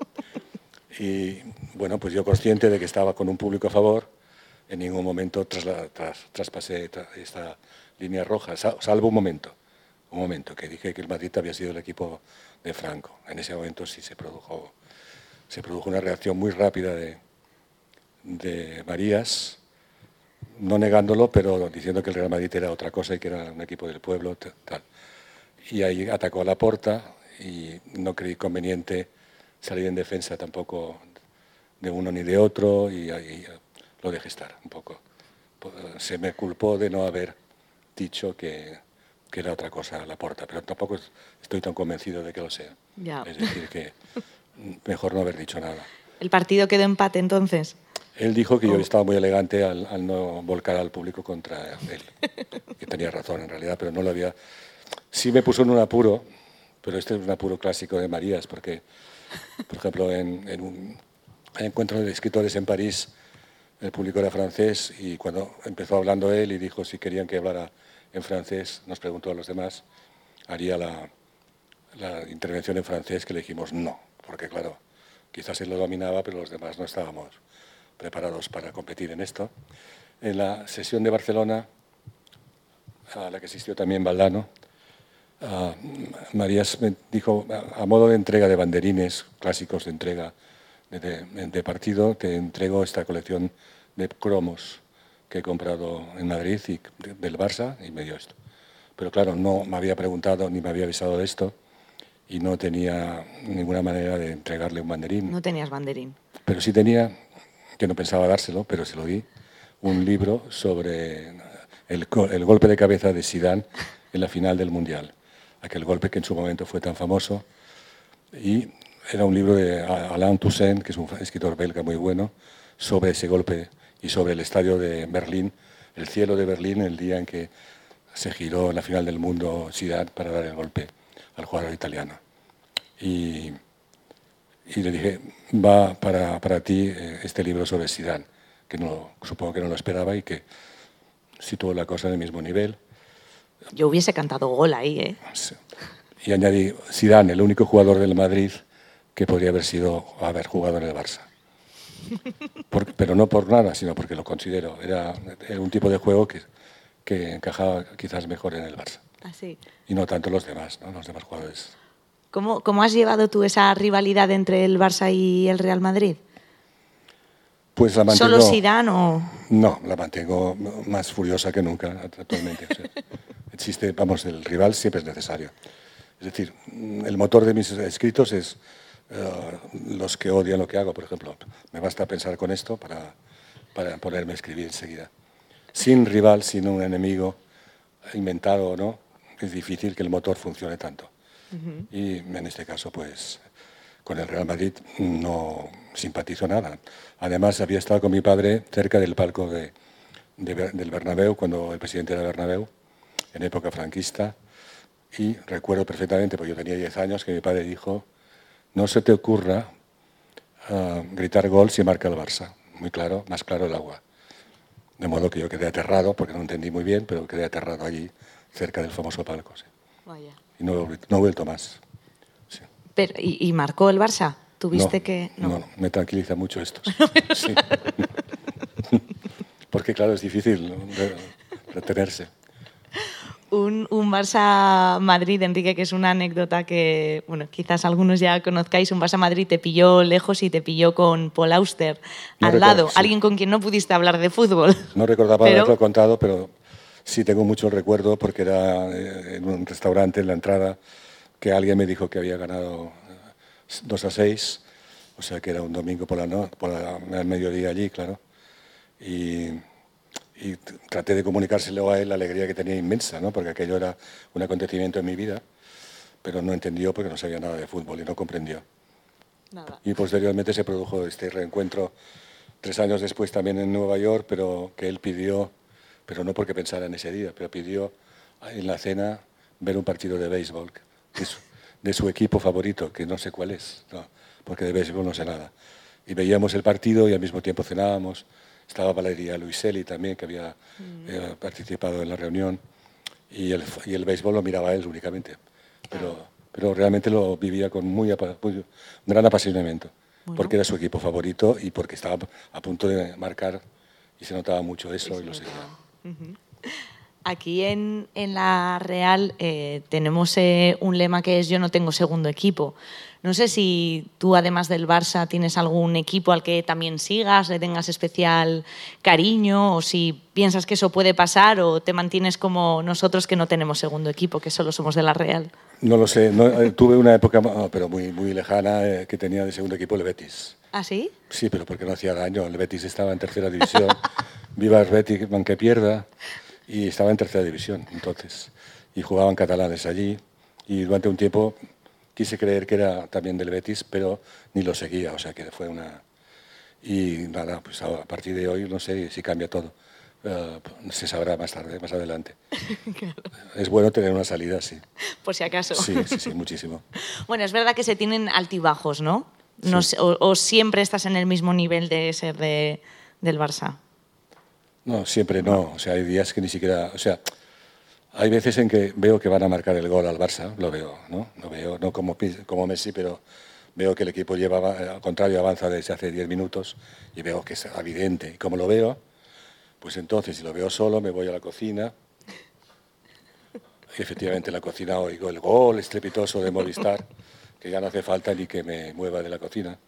sí. Y bueno, pues yo consciente de que estaba con un público a favor, en ningún momento trasla- tras- traspasé tra- esta línea roja, sa- salvo un momento, un momento, que dije que el Madrid había sido el equipo de Franco. En ese momento sí se produjo, se produjo una reacción muy rápida de, de Marías, no negándolo, pero diciendo que el Real Madrid era otra cosa y que era un equipo del pueblo, tal. Y ahí atacó a la porta y no creí conveniente salir en defensa tampoco de uno ni de otro y ahí lo dejé estar un poco. Po- Se me culpó de no haber dicho que, que era otra cosa la porta, pero tampoco es- estoy tan convencido de que lo sea. Ya. Es decir, que mejor no haber dicho nada. El partido quedó empate entonces. Él dijo que yo estaba muy elegante al, al no volcar al público contra él, que tenía razón en realidad, pero no lo había... Sí me puso en un apuro, pero este es un apuro clásico de Marías, porque, por ejemplo, en, en un- encuentro de escritores en París, el público era francés y cuando empezó hablando él y dijo si querían que hablara en francés, nos preguntó a los demás, haría la, la intervención en francés que le dijimos no, porque claro, quizás él lo dominaba, pero los demás no estábamos preparados para competir en esto. En la sesión de Barcelona, a la que asistió también Valdano, uh, Marías me dijo, a modo de entrega de banderines clásicos de entrega de, de, de, partido, te entrego esta colección de cromos que he comprado en Madrid y del Barça y me dio esto. Pero claro, no me había preguntado ni me había avisado de esto y no tenía ninguna manera de entregarle un banderín. No tenías banderín. Pero sí tenía, que no pensaba dárselo, pero se lo di, un libro sobre el, golpe de cabeza de Zidane en la final del Mundial. Aquel golpe que en su momento fue tan famoso. Y era un libro de Alain Toussaint, que es un escritor belga muy bueno, sobre ese golpe y sobre el estadio de Berlín, el cielo de Berlín, el día en que se giró en la final del mundo Zidane para dar el golpe al jugador italiano. Y, y le dije, va para, para ti eh, este libro sobre Zidane, que no, supongo que no lo esperaba y que situó la cosa en el mismo nivel. Yo hubiese cantado gol ahí, ¿eh? Sí. Y añadí, Zidane, el único jugador del Madrid que podría haber sido haber jugado en el Barça. Por, pero no por nada, sino porque lo considero. Era, era un tipo de juego que, que, encajaba quizás mejor en el Barça. Así. Y no tanto los demás, ¿no? los demás jugadores. ¿Cómo, ¿Cómo has llevado tú esa rivalidad entre el Barça y el Real Madrid? Pues la mantengo, ¿Solo Zidane o...? No, la mantengo más furiosa que nunca actualmente. O sea, existe, vamos, el rival siempre es necesario. Es decir, el motor de mis escritos es uh, los que odian lo que hago, por ejemplo. Me basta pensar con esto para, para ponerme a escribir enseguida. Sin rival, sin un enemigo, inventado o no, es difícil que el motor funcione tanto. Uh -huh. Y en este caso, pues, con el Real Madrid no simpatizo nada. Además, había estado con mi padre cerca del palco de, de, del Bernabéu, cuando el presidente era Bernabéu, en época franquista, y recuerdo perfectamente, porque yo tenía 10 años, que mi padre dijo, no se te ocurra uh, gritar gol si marca el Barça. Muy claro, más claro el agua. De modo que yo quedé aterrado, porque no entendí muy bien, pero quedé aterrado allí, cerca del famoso palco. Sí. Vaya. Y no, no he vuelto más. Sí. Pero, ¿y, ¿y, marcó el Barça? ¿Tuviste no, que.? No. no, me tranquiliza mucho esto. Sí. porque, claro, es difícil retenerse. Un, un, Barça Madrid, Enrique, que es una anécdota que, bueno, quizás algunos ya conozcáis. Un Barça Madrid te pilló lejos y te pilló con Paul Auster no al recuerdo, lado, sí. alguien con quien no pudiste hablar de fútbol. No recordaba Pero- haberlo contado, pero sí tengo mucho recuerdo porque era eh, en un restaurante en la entrada que alguien me dijo que había ganado 2 a 6, o sea que era un domingo por la no, por la, al mediodía allí, claro. Y, traté de comunicárselo a él la alegría que tenía inmensa, ¿no? porque aquello era un acontecimiento en mi vida, pero no entendió porque no sabía nada de fútbol y no comprendió. Nada. Y posteriormente se produjo este reencuentro tres años después también en Nueva York, pero que él pidió, pero no porque pensara en ese día, pero pidió en la cena ver un partido de béisbol de su, de su equipo favorito, que no sé cuál es, no, porque de béisbol no sé nada. Y veíamos el partido y al mismo tiempo cenábamos. Estaba Valeria Luiselli también, que había eh, participado en la reunión, y el, y el béisbol lo miraba él únicamente. Pero, pero realmente lo vivía con muy, muy- un gran apasionamiento, Bueno. porque era su equipo favorito y porque estaba a punto de marcar y se notaba mucho eso y lo seguía. Aquí en, en la Real eh, tenemos eh, un lema que es yo no tengo segundo equipo. No sé si tú, además del Barça, tienes algún equipo al que también sigas, le tengas especial cariño, o si piensas que eso puede pasar, o te mantienes como nosotros que no tenemos segundo equipo, que solo somos de la Real. No lo sé, no, eh, tuve una época, ah, pero muy, muy lejana, eh, que tenía de segundo equipo el Betis. ¿Ah, sí? Sí, pero porque no hacía daño. El Betis estaba en tercera división. Viva el Betis, aunque pierda. Y estaba en tercera división, entonces. Y jugaban catalanes allí. Y durante un tiempo quise creer que era también del Betis, pero ni lo seguía. O sea que fue una. Y nada, pues a partir de hoy no sé si cambia todo. Eh, se sabrá más tarde, más adelante. Es bueno tener una salida, sí. Por si acaso. Sí, sí, sí, muchísimo. Bueno, es verdad que se tienen altibajos, ¿no? O, o siempre estás en el mismo nivel de ser de, del Barça? No, siempre no. O sea, hay días que ni siquiera. O sea, hay veces en que veo que van a marcar el gol al Barça, lo veo, ¿no? Lo veo, no como, como Messi, pero veo que el equipo lleva, eh, al contrario, avanza desde hace 10 minutos y veo que es evidente. Y como lo veo, pues entonces, si lo veo solo, me voy a la cocina. Y efectivamente, en la cocina oigo el gol estrepitoso de Movistar, que ya no hace falta ni que me mueva de la cocina.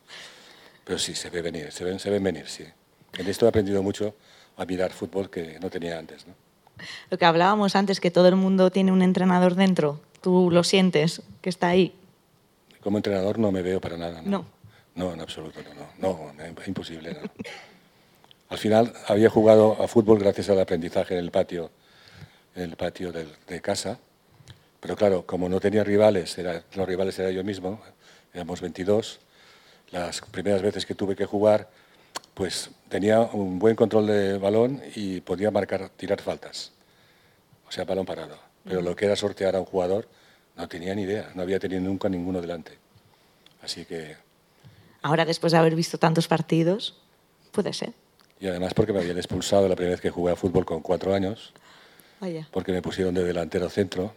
Pero sí, se ve venir, se ven, se ven venir, sí. En esto he aprendido mucho a mirar fútbol que no tenía antes, ¿no? Lo que hablábamos antes, que todo el mundo tiene un entrenador dentro. ¿Tú lo sientes que está ahí? Como entrenador no me veo para nada. No. No, en absoluto, no, no, no, imposible. no. Al final había jugado a fútbol gracias al aprendizaje en el patio, en el patio del- de casa, pero claro, como no tenía rivales, era, los rivales era yo mismo, éramos 22, las primeras veces que tuve que jugar, pues tenía un buen control de balón y podía marcar, tirar faltas, o sea, balón parado. Pero lo que era sortear a un jugador, no tenía ni idea, no había tenido nunca ninguno delante. Así que Ahora, después de haber visto tantos partidos, puede ser. Y además porque me habían expulsado la primera vez que jugué a fútbol con cuatro años, Vaya. porque me pusieron de delantero centro,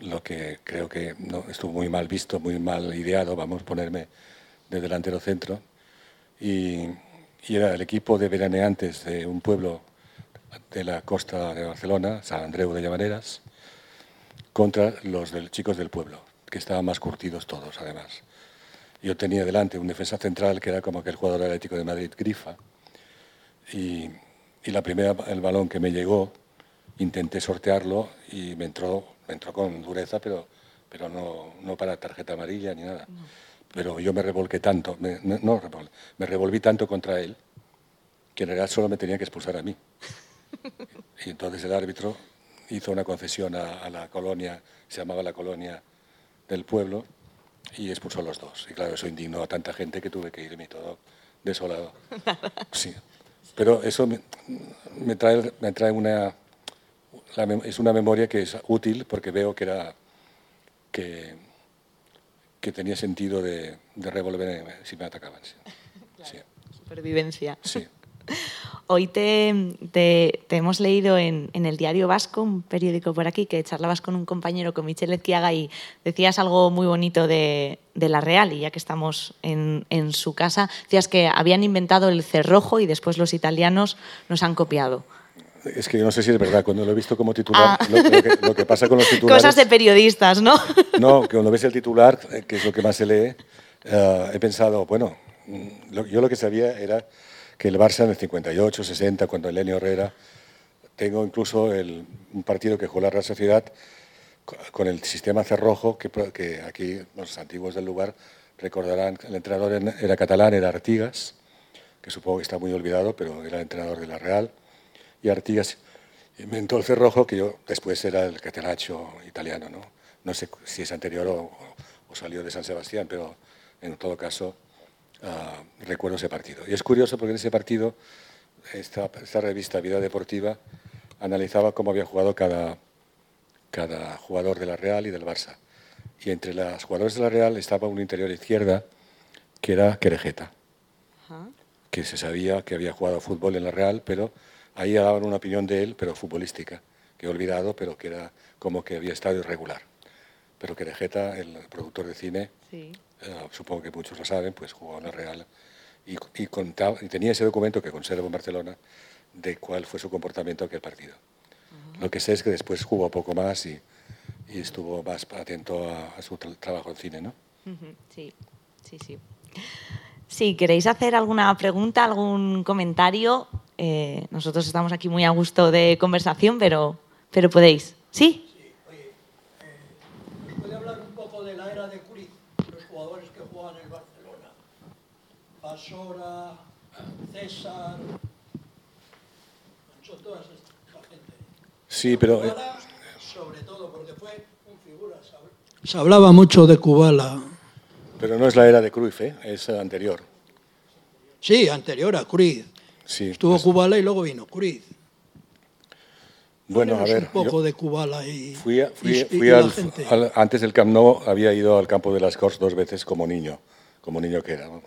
lo que creo que no, estuvo muy mal visto, muy mal ideado, vamos, ponerme de delantero centro. Y, era el equipo de veraneantes de un pueblo de la costa de Barcelona, San Andreu de Llamaneras, contra los del, chicos del pueblo, que estaban más curtidos todos, además. Yo tenía delante un defensa central que era como aquel jugador atlético de Madrid, Grifa, y, la primera, el balón que me llegó, intenté sortearlo y me entró, me entró con dureza, pero, pero no para tarjeta amarilla ni nada. Pero yo me revolqué tanto, me, no, me revolví tanto contra él, que en realidad solo me tenía que expulsar a mí. Y entonces el árbitro hizo una concesión a, a la colonia, se llamaba la colonia del pueblo, y expulsó a los dos. Y claro, eso indignó a tanta gente que tuve que irme todo desolado. Sí. Pero eso me, me trae, me trae una... la es una memoria que es útil porque veo que era... que, que tenía sentido de, de revolver si me atacaban. Sí. Sí. Supervivencia. sí. Hoy te, te- te hemos leído en, en el Diario Vasco, un periódico por aquí, que charlabas con un compañero, con Michel Ezquiaga, y decías algo muy bonito de, de la Real, y ya que estamos en, en su casa, decías que habían inventado el cerrojo y después los italianos nos han copiado. Es que yo no sé si es verdad, cuando lo he visto como titular, Ah. lo, lo que, lo que pasa con los titulares... Cosas de periodistas, ¿no? No, que cuando ves el titular, eh, que es lo que más se lee, eh, he pensado, bueno, mm, lo- yo lo que sabía era que el Barça en el 58, 60, cuando Elenio Herrera, tengo incluso el- un partido que jugó la Real Sociedad co- con el sistema cerrojo, que, que aquí los antiguos del lugar recordarán, el entrenador en- era catalán, era Artigas, que supongo que está muy olvidado, pero era el entrenador de la Real, y Artigas inventó el cerrojo, que yo después era el catenaccio italiano, ¿no? No sé si es anterior o, o salió de San Sebastián, pero en todo caso ah, recuerdo ese partido. Y es curioso porque en ese partido esta, esta revista Vida Deportiva analizaba cómo había jugado cada, cada jugador de la Real y del Barça. Y entre los jugadores de la Real estaba un interior izquierda que era Querejeta que se sabía que había jugado fútbol en la Real, pero ahí daban una opinión de él, pero futbolística, que he olvidado, pero que era como que había estado irregular. Pero que Querejeta, el productor de cine, Sí. eh, supongo que muchos lo saben, pues jugó en la Real y, y, contaba- y tenía ese documento que conservo en Barcelona de cuál fue su comportamiento aquel partido. Lo que sé es que después jugó poco más y, y estuvo más atento a, a su tra- trabajo en cine, ¿no? Ujú, Sí, sí, sí. Si queréis hacer alguna pregunta, algún comentario, eh, nosotros estamos aquí muy a gusto de conversación, pero, pero podéis. ¿Sí? ¿Nos puede hablar un poco de la era de Cruyff, los jugadores que juegan en el Barcelona? Basora, César, son todas esta gente. Sí, pero... eh, Kubala, sobre todo, porque fue un figura. se habl- Se hablaba mucho de Kubala. Pero no es la era de Cruyff, ¿eh? es eh, anterior. Sí, anterior a Cruyff. Sí, Estuvo pues, Kubala y luego vino Cruyff. bueno, a ver, un poco yo de Kubala y, fui, a- fui- y- y fui la al, antes del Camp Nou, había ido al campo de las Corts dos veces como niño, como niño que era, vamos.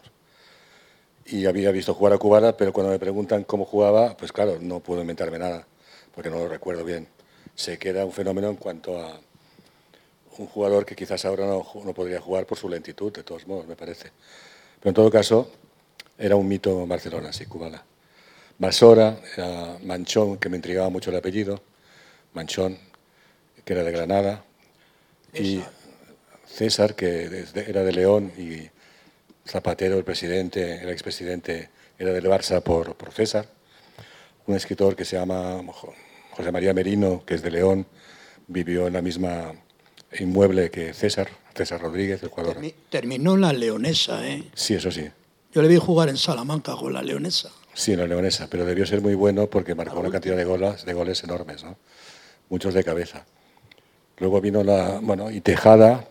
Y había visto jugar a Cubana, pero cuando me preguntan cómo jugaba, pues claro, no puedo inventarme nada, porque no lo recuerdo bien. Sé que era un fenómeno en cuanto a un jugador que quizás ahora no, no podría jugar por su lentitud, de todos modos, me parece. Pero en todo caso, era un mito Barcelona, sí, Cubana. Masora, era Manchón, que me intrigaba mucho el apellido, Manchón, que era de Granada, y César, que era de León, y Zapatero, el presidente, el expresidente, era del Barça por, por César. Un escritor que se llama José María Merino, que es de León, vivió en la misma inmueble que César, César Rodríguez, el jugador. Terminó en la Leonesa, ¿eh? Sí, eso sí. Yo le vi jugar en Salamanca con la Leonesa. Sí, en la Leonesa, pero debió ser muy bueno porque marcó una cantidad de goles, de goles enormes, ¿no? muchos de cabeza. Luego vino la, bueno, y Tejada,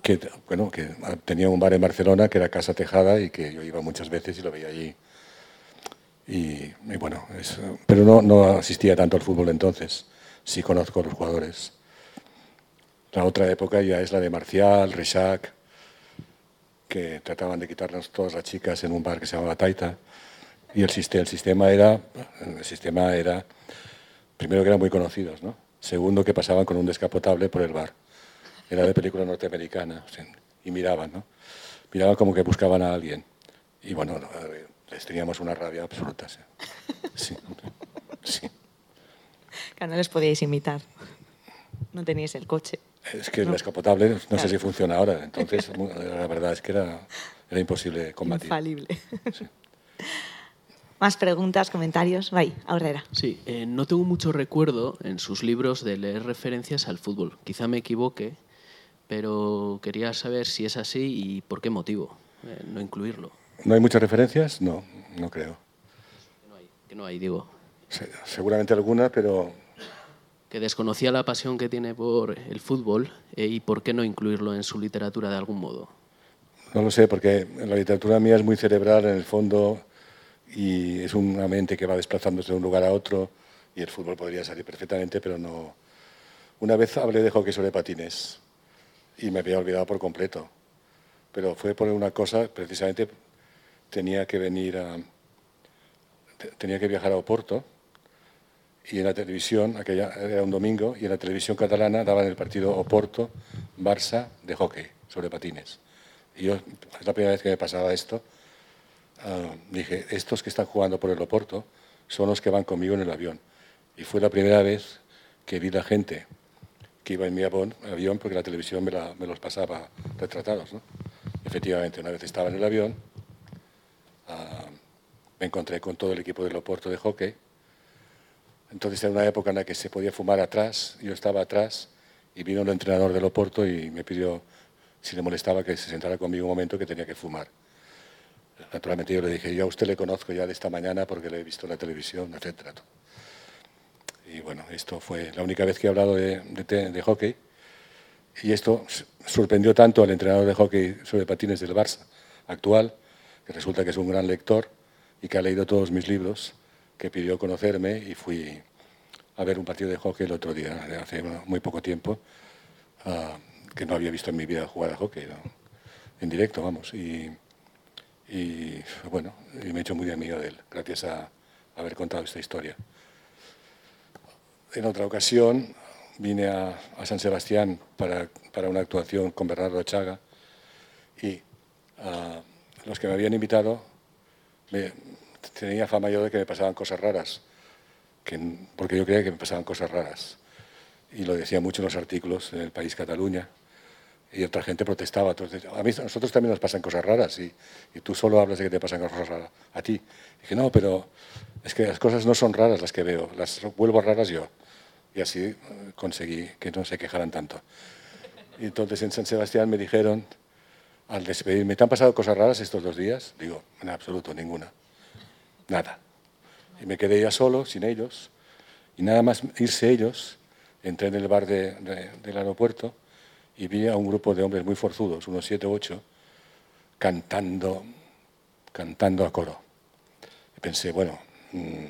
que, bueno, que tenía un bar en Barcelona que era Casa Tejada y que yo iba muchas veces y lo veía allí. Y, bueno, pero no, no asistía tanto al fútbol entonces. Sí conozco a los jugadores. La otra época ya es la de Marcial, Richac, que trataban de quitarnos todas las chicas en un bar que se llamaba Taita. Y el, sistema, el sistema era, el sistema era, primero que eran muy conocidos, ¿no? Segundo que pasaban con un descapotable por el bar. Era de película norteamericana y miraban, ¿no? Miraban como que buscaban a alguien. Y bueno, les teníamos una rabia absoluta. Sí. sí. sí. Que no les podíais imitar. No teníais el coche. Es que el descapotable no sé si funciona ahora. Entonces, la verdad es que era, era imposible combatir. Infalible. Sí. Más preguntas, comentarios. Vai, Aurrera. Sí, eh, no tengo mucho recuerdo en sus libros de leer referencias al fútbol. Quizá me equivoque, pero quería saber si es así y por qué motivo eh, no incluirlo. ¿No hay muchas referencias? No, no creo. Que no hay, que no hay digo. Seguramente alguna, pero... Que desconocía la pasión que tiene por el fútbol eh, y por qué no incluirlo en su literatura de algún modo. No lo sé, porque la literatura mía es muy cerebral, en el fondo y es una mente que va desplazándose de un lugar a otro y el fútbol podría salir perfectamente, pero no. Una vez hablé de hockey sobre patines y me había olvidado por completo, pero fue por una cosa, precisamente tenía que venir a. tenía que viajar a Oporto y en la televisión, aquella era un domingo, y en la televisión catalana daban el partido Oporto-Barça de hockey sobre patines. Y yo, es la primera vez que me pasaba esto, Ah, dije, estos que están jugando por el Oporto son los que van conmigo en el avión. Y fue la primera vez que vi la gente que iba en mi avión, porque la televisión me, los pasaba retratados. Efectivamente, una vez estaba en el avión, ah, me encontré con todo el equipo del Oporto de hockey. Entonces era una época en la que se podía fumar atrás, yo estaba atrás y vino el entrenador del Oporto y me pidió si le molestaba que se sentara conmigo un momento que tenía que fumar. Naturalmente yo le dije, yo a usted le conozco ya de esta mañana porque le he visto en la televisión, etc. Y bueno, esto fue la única vez que he hablado de, hockey. Y esto sorprendió tanto al entrenador de hockey sobre patines del Barça actual, que resulta que es un gran lector y que ha leído todos mis libros, que pidió conocerme y fui a ver un partido de hockey el otro día, hace muy poco tiempo, ah, que no había visto en mi vida jugar a hockey, en directo, vamos. Y, y bueno, me he hecho muy amigo de él, gracias a haber contado esta historia. En otra ocasión vine a, San Sebastián para, para, una actuación con Bernardo Chaga y los que me habían invitado tenía fama yo de que me pasaban cosas raras, que, porque yo creía que me pasaban cosas raras. Y lo decía mucho en los artículos en el país Cataluña y otra gente protestaba. Entonces, a, mí, a nosotros también nos pasan cosas raras y, y, tú solo hablas de que te pasan cosas raras a ti. Y dije, no, pero es que las cosas no son raras las que veo, las vuelvo raras yo. Y así eh, conseguí que no se quejaran tanto. Y entonces en San Sebastián me dijeron, al despedirme, ¿te han pasado cosas raras estos dos días? Digo, en absoluto, ninguna. Nada. Y me quedé ya solo, sin ellos. Y nada más irse ellos, entré en el bar de, de, del aeropuerto y vi a un grupo de hombres muy forzudos, unos siete o ocho, cantando, cantando a coro. Y pensé, bueno, mm,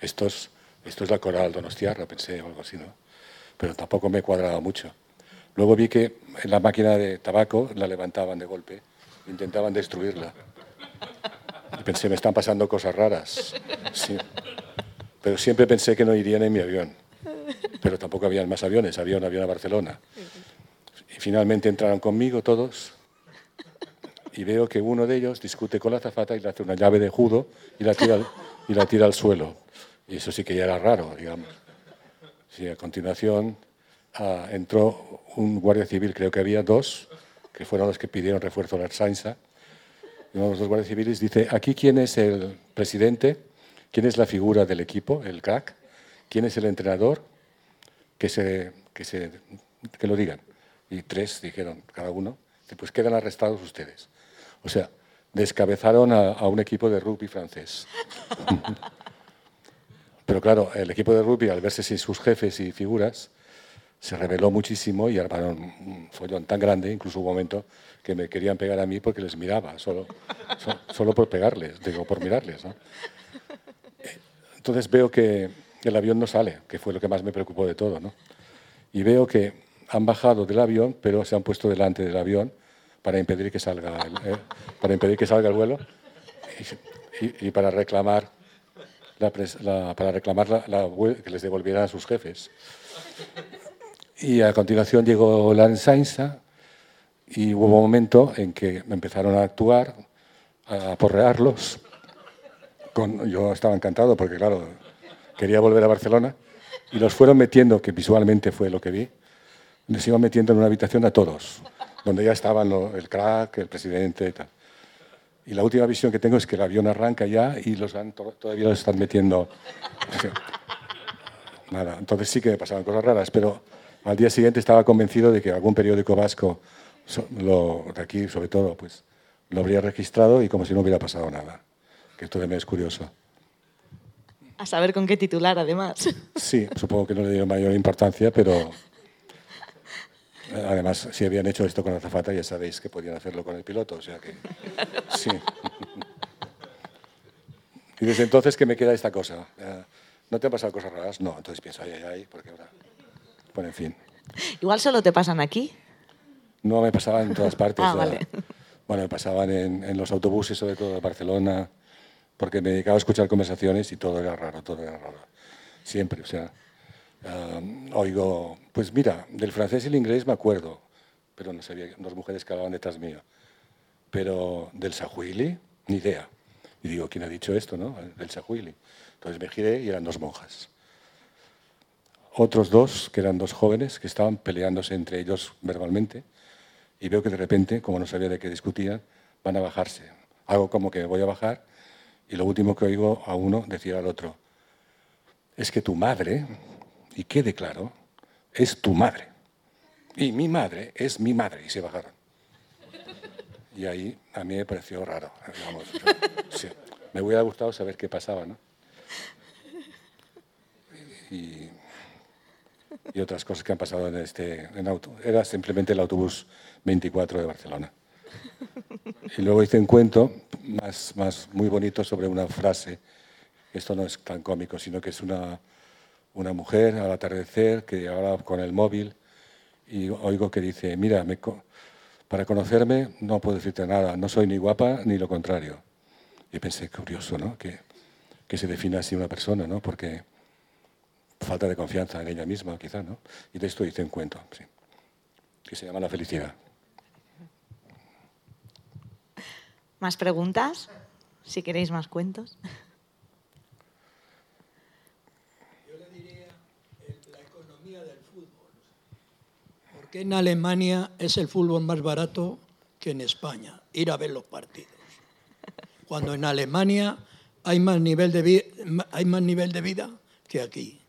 esto es, esto es la coral Donostiarra, pensé, o algo así, ¿no? Pero tampoco me cuadraba mucho. Luego vi que en la máquina de tabaco la levantaban de golpe intentaban destruirla. Y pensé, me están pasando cosas raras. Sí. Pero siempre pensé que no irían en mi avión. Pero tampoco habían más aviones, había un avión a Barcelona. Y finalmente entraron conmigo todos y veo que uno de ellos discute con la azafata y le hace una llave de judo y la tira, y la tira al suelo. Y eso sí que ya era raro, digamos. Sí, a continuación ah, entró un guardia civil, creo que había dos, que fueron los que pidieron refuerzo a la. Y uno de los dos guardias civiles dice, aquí quién es el presidente, quién es la figura del equipo, el crack, quién es el entrenador, que, se, que, se, que lo digan. Y tres dijeron, cada uno, pues quedan arrestados ustedes. O sea, descabezaron a, a un equipo de rugby francés. Pero claro, el equipo de rugby, al verse sin sus jefes y figuras, se rebeló muchísimo y armaron un follón tan grande, incluso hubo un momento que me querían pegar a mí porque les miraba, solo, so- solo por pegarles, digo, por mirarles. ¿no? Entonces veo que el avión no sale, que fue lo que más me preocupó de todo. ¿no? Y veo que han bajado del avión, pero se han puesto delante del avión para impedir que salga el, eh, para impedir que salga el vuelo y, para reclamar, la para reclamar que les devolvieran a sus jefes. Y a continuación llegó la Ensainza y hubo un momento en que empezaron a actuar, a porrearlos. Con, yo estaba encantado porque, claro, quería volver a Barcelona y los fueron metiendo, que visualmente fue lo que vi, les iban metiendo en una habitación a todos, donde ya estaban el crack, el presidente y tal. Y la última visión que tengo es que el avión arranca ya y los han, to- todavía los están metiendo. Nada, entonces sí que me pasaban cosas raras, pero al día siguiente estaba convencido de que algún periódico vasco, lo, de aquí sobre todo, pues lo habría registrado y como si no hubiera pasado nada. Que esto también es curioso. A saber con qué titular, además. Sí, supongo que no le dieron mayor importancia, pero además, si habían hecho esto con azafata, ya sabéis que podían hacerlo con el piloto, o sea que sí. Y desde entonces que me queda esta cosa. eh, ¿No te han pasado cosas raras? No, entonces pienso, ay, ay, ay, porque ahora... Bueno, en fin. Igual solo te pasan aquí. No me pasaban en todas partes. Ah, vale. Bueno, me pasaban en, en los autobuses, sobre todo de Barcelona, porque me dedicaba a escuchar conversaciones y todo era raro, todo era raro. Siempre, o sea, eh, oigo, pues mira, del francés y el inglés me acuerdo, pero no sabía, dos mujeres que hablaban detrás mío. Pero del Sahuili, ni idea. Y digo, ¿quién ha dicho esto, no? Del Sahuili. Entonces me giré y eran dos monjas otros dos, que eran dos jóvenes, que estaban peleándose entre ellos verbalmente, y veo que de repente, como no sabía de qué discutían, van a bajarse. Hago como que voy a bajar, y lo último que oigo a uno decir al otro, es que tu madre, y quede claro, es tu madre. Y mi madre es mi madre, y se bajaron. Y ahí a mí me pareció raro. digamos, sí. Me hubiera gustado saber qué pasaba, ¿no? Y, otras cosas que han pasado en este en auto. Era simplemente el autobús 24 de Barcelona. Y luego hice un cuento más, más muy bonito sobre una frase. Esto no es tan cómico, sino que es una, una mujer al atardecer que habla con el móvil y oigo que dice, mira, para conocerme no puedo decirte nada, no soy ni guapa ni lo contrario. Y pensé, curioso, ¿no? Que, que se defina así una persona, ¿no? Porque falta de confianza en ella misma, quizá, ¿no? Y de esto hice un cuento, sí, que se llama La felicidad. ¿Más preguntas? Si queréis más cuentos. Yo le diría el- la economía del fútbol. ¿Por qué en Alemania es el fútbol más barato que en España? Ir a ver los partidos. Cuando en Alemania hay más nivel de, vi- hay más nivel de vida que aquí.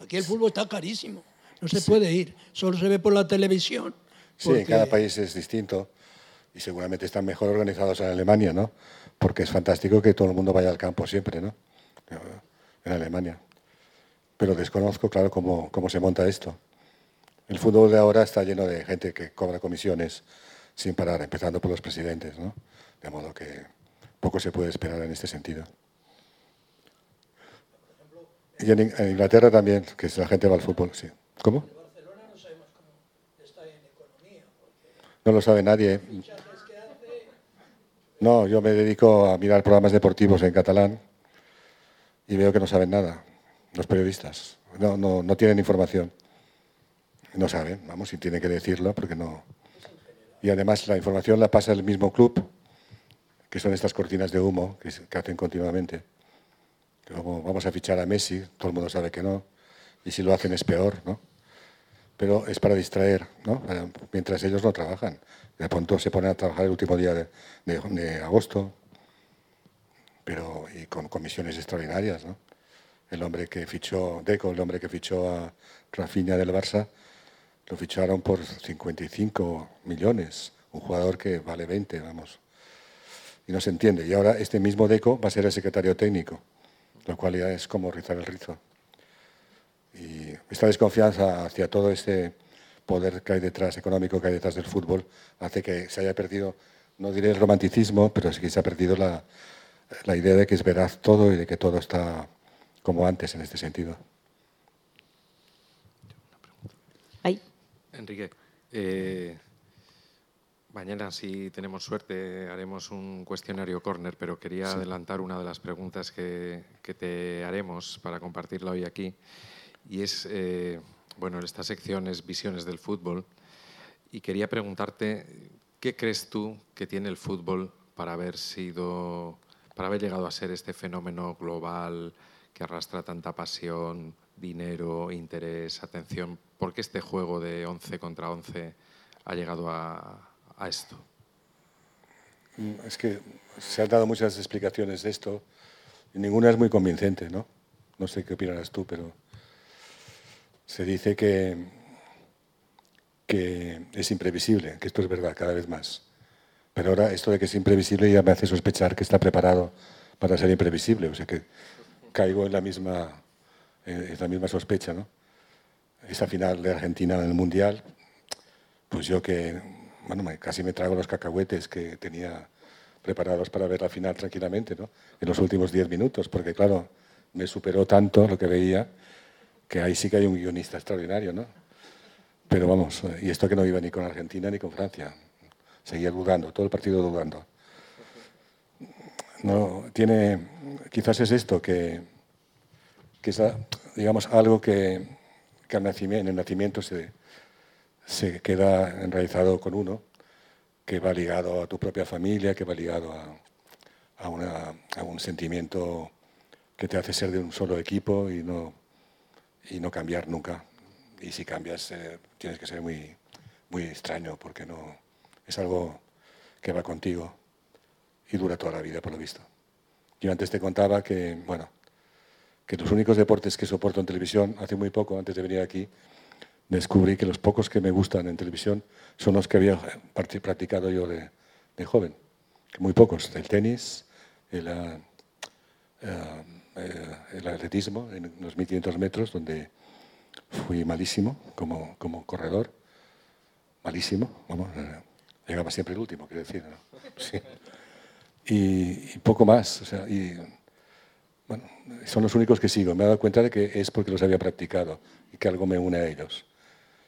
Aquí el fútbol está carísimo. No se puede ir. Solo se ve por la televisión. Sí, en cada país es distinto y seguramente están mejor organizados en Alemania, ¿no? Porque es fantástico que todo el mundo vaya al campo siempre, ¿no? En Alemania. Pero desconozco, claro, cómo, cómo se monta esto. El fútbol de ahora está lleno de gente que cobra comisiones sin parar, empezando por los presidentes, ¿no? De modo que poco se puede esperar en este sentido. Y en, In- en Inglaterra también, que la gente va al fútbol, sí. ¿Cómo? No lo sabe nadie. No, yo me dedico a mirar programas deportivos en catalán y veo que no saben nada los periodistas. No, no, no tienen información. No saben, vamos, si tienen que decirlo, porque no. Y además la información la pasa el mismo club, que son estas cortinas de humo que, hacen continuamente. Vamos a fichar a Messi, todo el mundo sabe que no, y si lo hacen es peor, ¿no? Pero es para distraer, ¿no? Mientras ellos no trabajan. De pronto se ponen a trabajar el último día de, de, de agosto, pero y con comisiones extraordinarias, ¿no? El hombre que fichó, Deco, el hombre que fichó a Rafinha del Barça, lo ficharon por 55 millones, un jugador que vale 20, vamos. Y no se entiende. Y ahora este mismo Deco va a ser el secretario técnico, lo cual ya es como rizar el rizo. Y esta desconfianza hacia todo este poder que hay detrás, económico que hay detrás del fútbol, hace que se haya perdido, no diré el romanticismo, pero sí que se ha perdido la, la idea de que es veraz todo y de que todo está como antes en este sentido. Ahí. Enrique, eh, mañana, si tenemos suerte, haremos un cuestionario corner, pero quería sí. adelantar una de las preguntas que, que, te haremos para compartirla hoy aquí. Y es, eh, bueno, esta sección es Visiones del Fútbol. Y quería preguntarte, ¿qué crees tú que tiene el fútbol para haber sido, para haber llegado a ser este fenómeno global que arrastra tanta pasión, dinero, interés, atención? ¿Por qué este juego de 11 contra 11 ha llegado a, a esto? Mm, es que se han dado muchas explicaciones de esto y ninguna es muy convincente, ¿no? No sé qué opinarás tú, pero se dice que, que es imprevisible, que esto es verdad cada vez más. Pero ahora esto de que es imprevisible ya me hace sospechar que está preparado para ser imprevisible, o sea que caigo en la misma, en la misma sospecha, ¿no? Esa final de Argentina en el Mundial, pues yo que, bueno, casi me trago los cacahuetes que tenía preparados para ver la final tranquilamente, ¿no? En los últimos diez minutos, porque claro, me superó tanto lo que veía que ahí sí que hay un guionista extraordinario, ¿no? Pero vamos, y esto que no iba ni con Argentina ni con Francia. Seguía dudando, todo el partido dudando. No, tiene, quizás es esto, que, que es, digamos, algo que, que en el nacimiento se, se queda enraizado con uno, que va ligado a tu propia familia, que va ligado a, a un sentimiento que te hace ser de un solo equipo y no, y no cambiar nunca. Y si cambias, eh, tienes que ser muy, muy extraño, porque no es algo que va contigo y dura toda la vida, por lo visto. Yo antes te contaba que, bueno, que los únicos deportes que soporto en televisión, hace muy poco, antes de venir aquí, descubrí que los pocos que me gustan en televisión son los que había practicado yo de, joven. Muy pocos, el tenis, el, uh, uh, eh, atletismo en los 1500 metros, donde fui malísimo como, como corredor, malísimo, vamos, eh, llegaba siempre el último, quiero decir. ¿no? Y, poco más, bueno, son los únicos que sigo. Me he dado cuenta de que es porque los había practicado y que algo me une a ellos.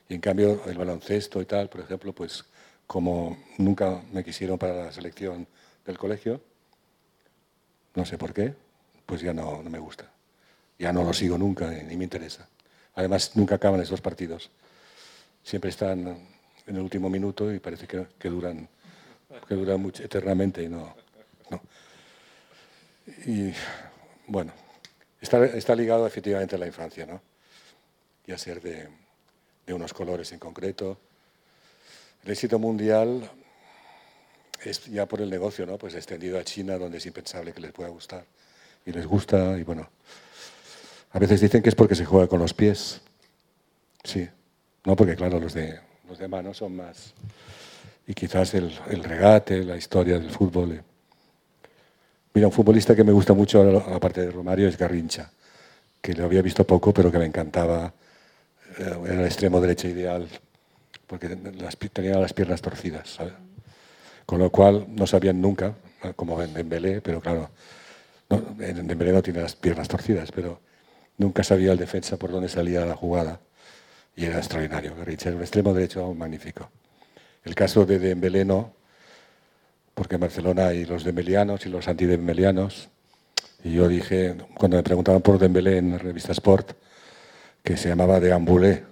Y en cambio, el baloncesto y tal, por ejemplo, pues como nunca me quisieron para la selección del colegio, no sé por qué, pues ya no, no, me gusta. Ya no lo sigo nunca ni me interesa. Además, nunca acaban esos partidos. Siempre están en el último minuto y parece que, duran, que duran mucho, eternamente y no, no. Y bueno, está, está, ligado efectivamente a la infancia, ¿no? Y a ser de, de unos colores en concreto. El éxito mundial es ya por el negocio, ¿no? Pues extendido a China, donde es impensable que les pueda gustar y les gusta y bueno, a veces dicen que es porque se juega con los pies. Sí, no porque claro, los de, los de mano son más... Y quizás el, el regate, la historia del fútbol. Mira, un futbolista que me gusta mucho, aparte de Romario, es Garrincha, que lo había visto poco, pero que me encantaba. Eh, era el extremo derecha ideal, porque tenía las piernas torcidas, ¿sabes? Con lo cual no sabían nunca, como en Dembélé, pero claro, no, Dembélé no tiene las piernas torcidas, pero nunca sabía el defensa por dónde salía la jugada. Y era extraordinario. Garrincha era un extremo derecho magnífico. El caso de Dembélé no, porque en Barcelona hay los dembelianos y los antidembelianos. Y yo dije, cuando me preguntaban por Dembélé en la revista Sport, que se llamaba Deambulé,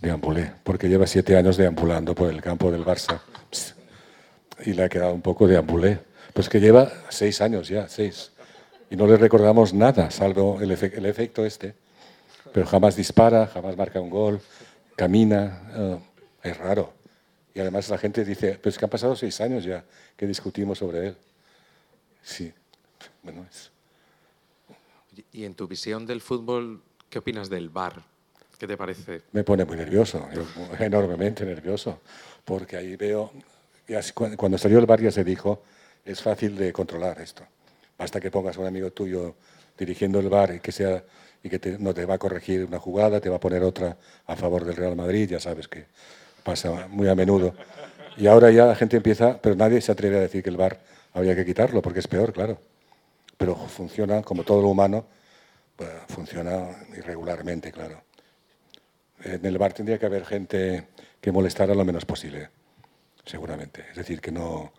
Deambulé, porque lleva siete años deambulando por el campo del Barça. Y le ha quedado un poco deambulé. Pues que lleva seis años ya, seis. Y no le recordamos nada, salvo el, el efecto este. Pero jamás dispara, jamás marca un gol, camina. eh, es raro. Y además la gente dice, pues que han pasado seis años ya que discutimos sobre él. Sí, bueno, es... Y en tu visión del fútbol, ¿qué opinas del VAR? ¿Qué te parece? me pone muy nervioso, enormemente nervioso, porque ahí veo, cuando salió el bar ya se dijo, es fácil de controlar esto. Basta que pongas a un amigo tuyo dirigiendo el bar y que sea y que te- no te va a corregir una jugada, te va a poner otra a favor del Real Madrid, ya sabes que pasa muy a menudo. Y ahora ya la gente empieza, pero nadie se atreve a decir que el bar habría que quitarlo, porque es peor, claro. Pero funciona, como todo lo humano, pues, funciona irregularmente, claro. En el bar tendría que haber gente que molestara lo menos posible, seguramente. Es decir, que no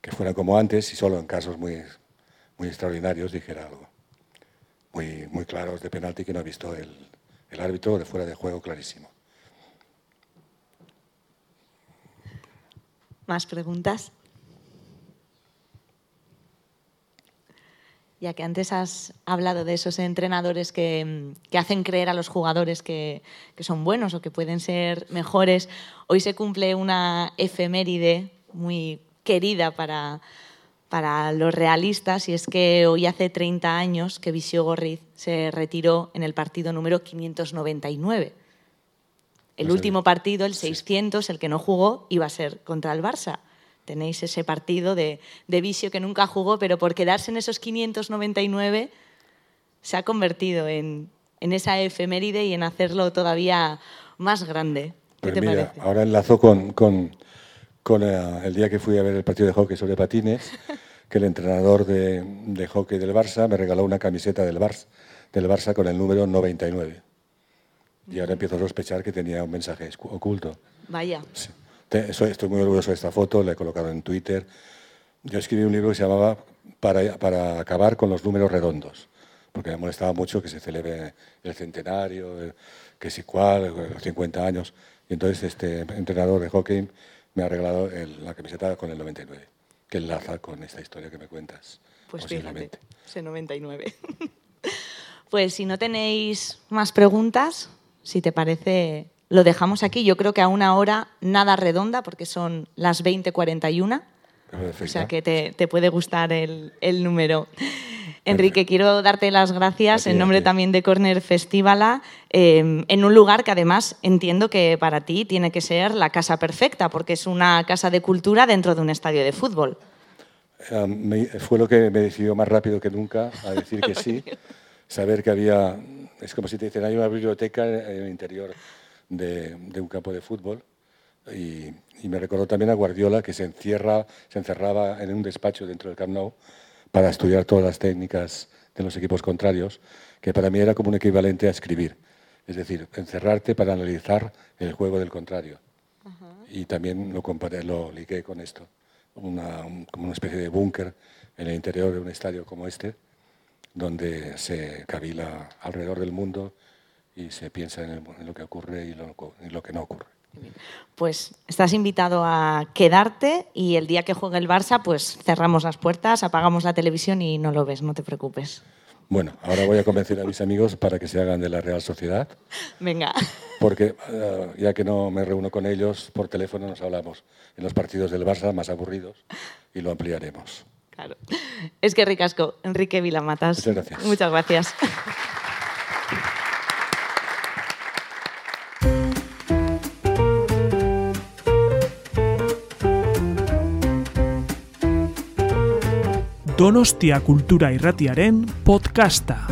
que fuera como antes y solo en casos muy, muy extraordinarios dijera algo. Muy, muy claros de penalti que no ha visto el, el árbitro de fuera de juego clarísimo. ¿Más preguntas? Ya que antes has hablado de esos entrenadores que, que hacen creer a los jugadores que, que son buenos o que pueden ser mejores, hoy se cumple una efeméride muy querida para, para los realistas y es que hoy hace 30 años que Visio Gorriz se retiró en el partido número 599. El último partido, el 600, el que no jugó, iba a ser contra el Barça. Tenéis ese partido de, de Visio que nunca jugó, pero por quedarse en esos 599 se ha convertido en, en esa efeméride y en hacerlo todavía más grande. ¿Qué Pero te mira, parece? ahora enlazo con, con, con, eh, el día que fui a ver el partido de hockey sobre patines, que el entrenador de, de hockey del Barça me regaló una camiseta del Barça, del Barça con el número 99. Y ahora empiezo a sospechar que tenía un mensaje oculto. Vaya. Sí. Estoy muy orgulloso de esta foto, la he colocado en Twitter. Yo escribí un libro que se llamaba Para, para acabar con los números redondos, porque me molestaba mucho que se celebre el centenario, el- que si cuál, los 50 años. Y entonces este entrenador de hockey me ha regalado el- la camiseta con el 99, que enlaza con esta historia que me cuentas. Pues fíjate, ese 99. pues si no tenéis más preguntas, si te parece, lo dejamos aquí. Yo creo que a una hora nada redonda, porque son las 20.41. O sea que te, te puede gustar el, el número. Enrique, quiero darte las gracias ti, en nombre también de Corner Festivala, eh, en un lugar que además entiendo que para ti tiene que ser la casa perfecta, porque es una casa de cultura dentro de un estadio de fútbol. Eh, me- fue lo que me decidió más rápido que nunca a decir que sí. Saber que había, es como si te dicen, hay una biblioteca en el interior de, de un campo de fútbol. Y, y me recordó también a Guardiola, que se, encierra, se encerraba en un despacho dentro del Camp Nou para estudiar todas las técnicas de los equipos contrarios, que para mí era como un equivalente a escribir. Es decir, encerrarte para analizar el juego del contrario. Y también lo, comparé, lo ligué con esto, una, un- como una especie de búnker en el interior de un estadio como este, donde se cavila alrededor del mundo y se piensa en, el- en lo que ocurre y lo, y lo que no ocurre. Pues estás invitado a quedarte y el día que juegue el Barça, pues cerramos las puertas, apagamos la televisión y no lo ves, no te preocupes. Bueno, ahora voy a convencer a mis amigos para que se hagan de la Real Sociedad, Venga. porque eh, ya que no me reúno con ellos, por teléfono nos hablamos en los partidos del Barça más aburridos y lo ampliaremos. Claro. Es que ricasco, Enrique Vilamatas. Muchas gracias. Muchas gracias. Donostia Kultura Irratiaren podcasta.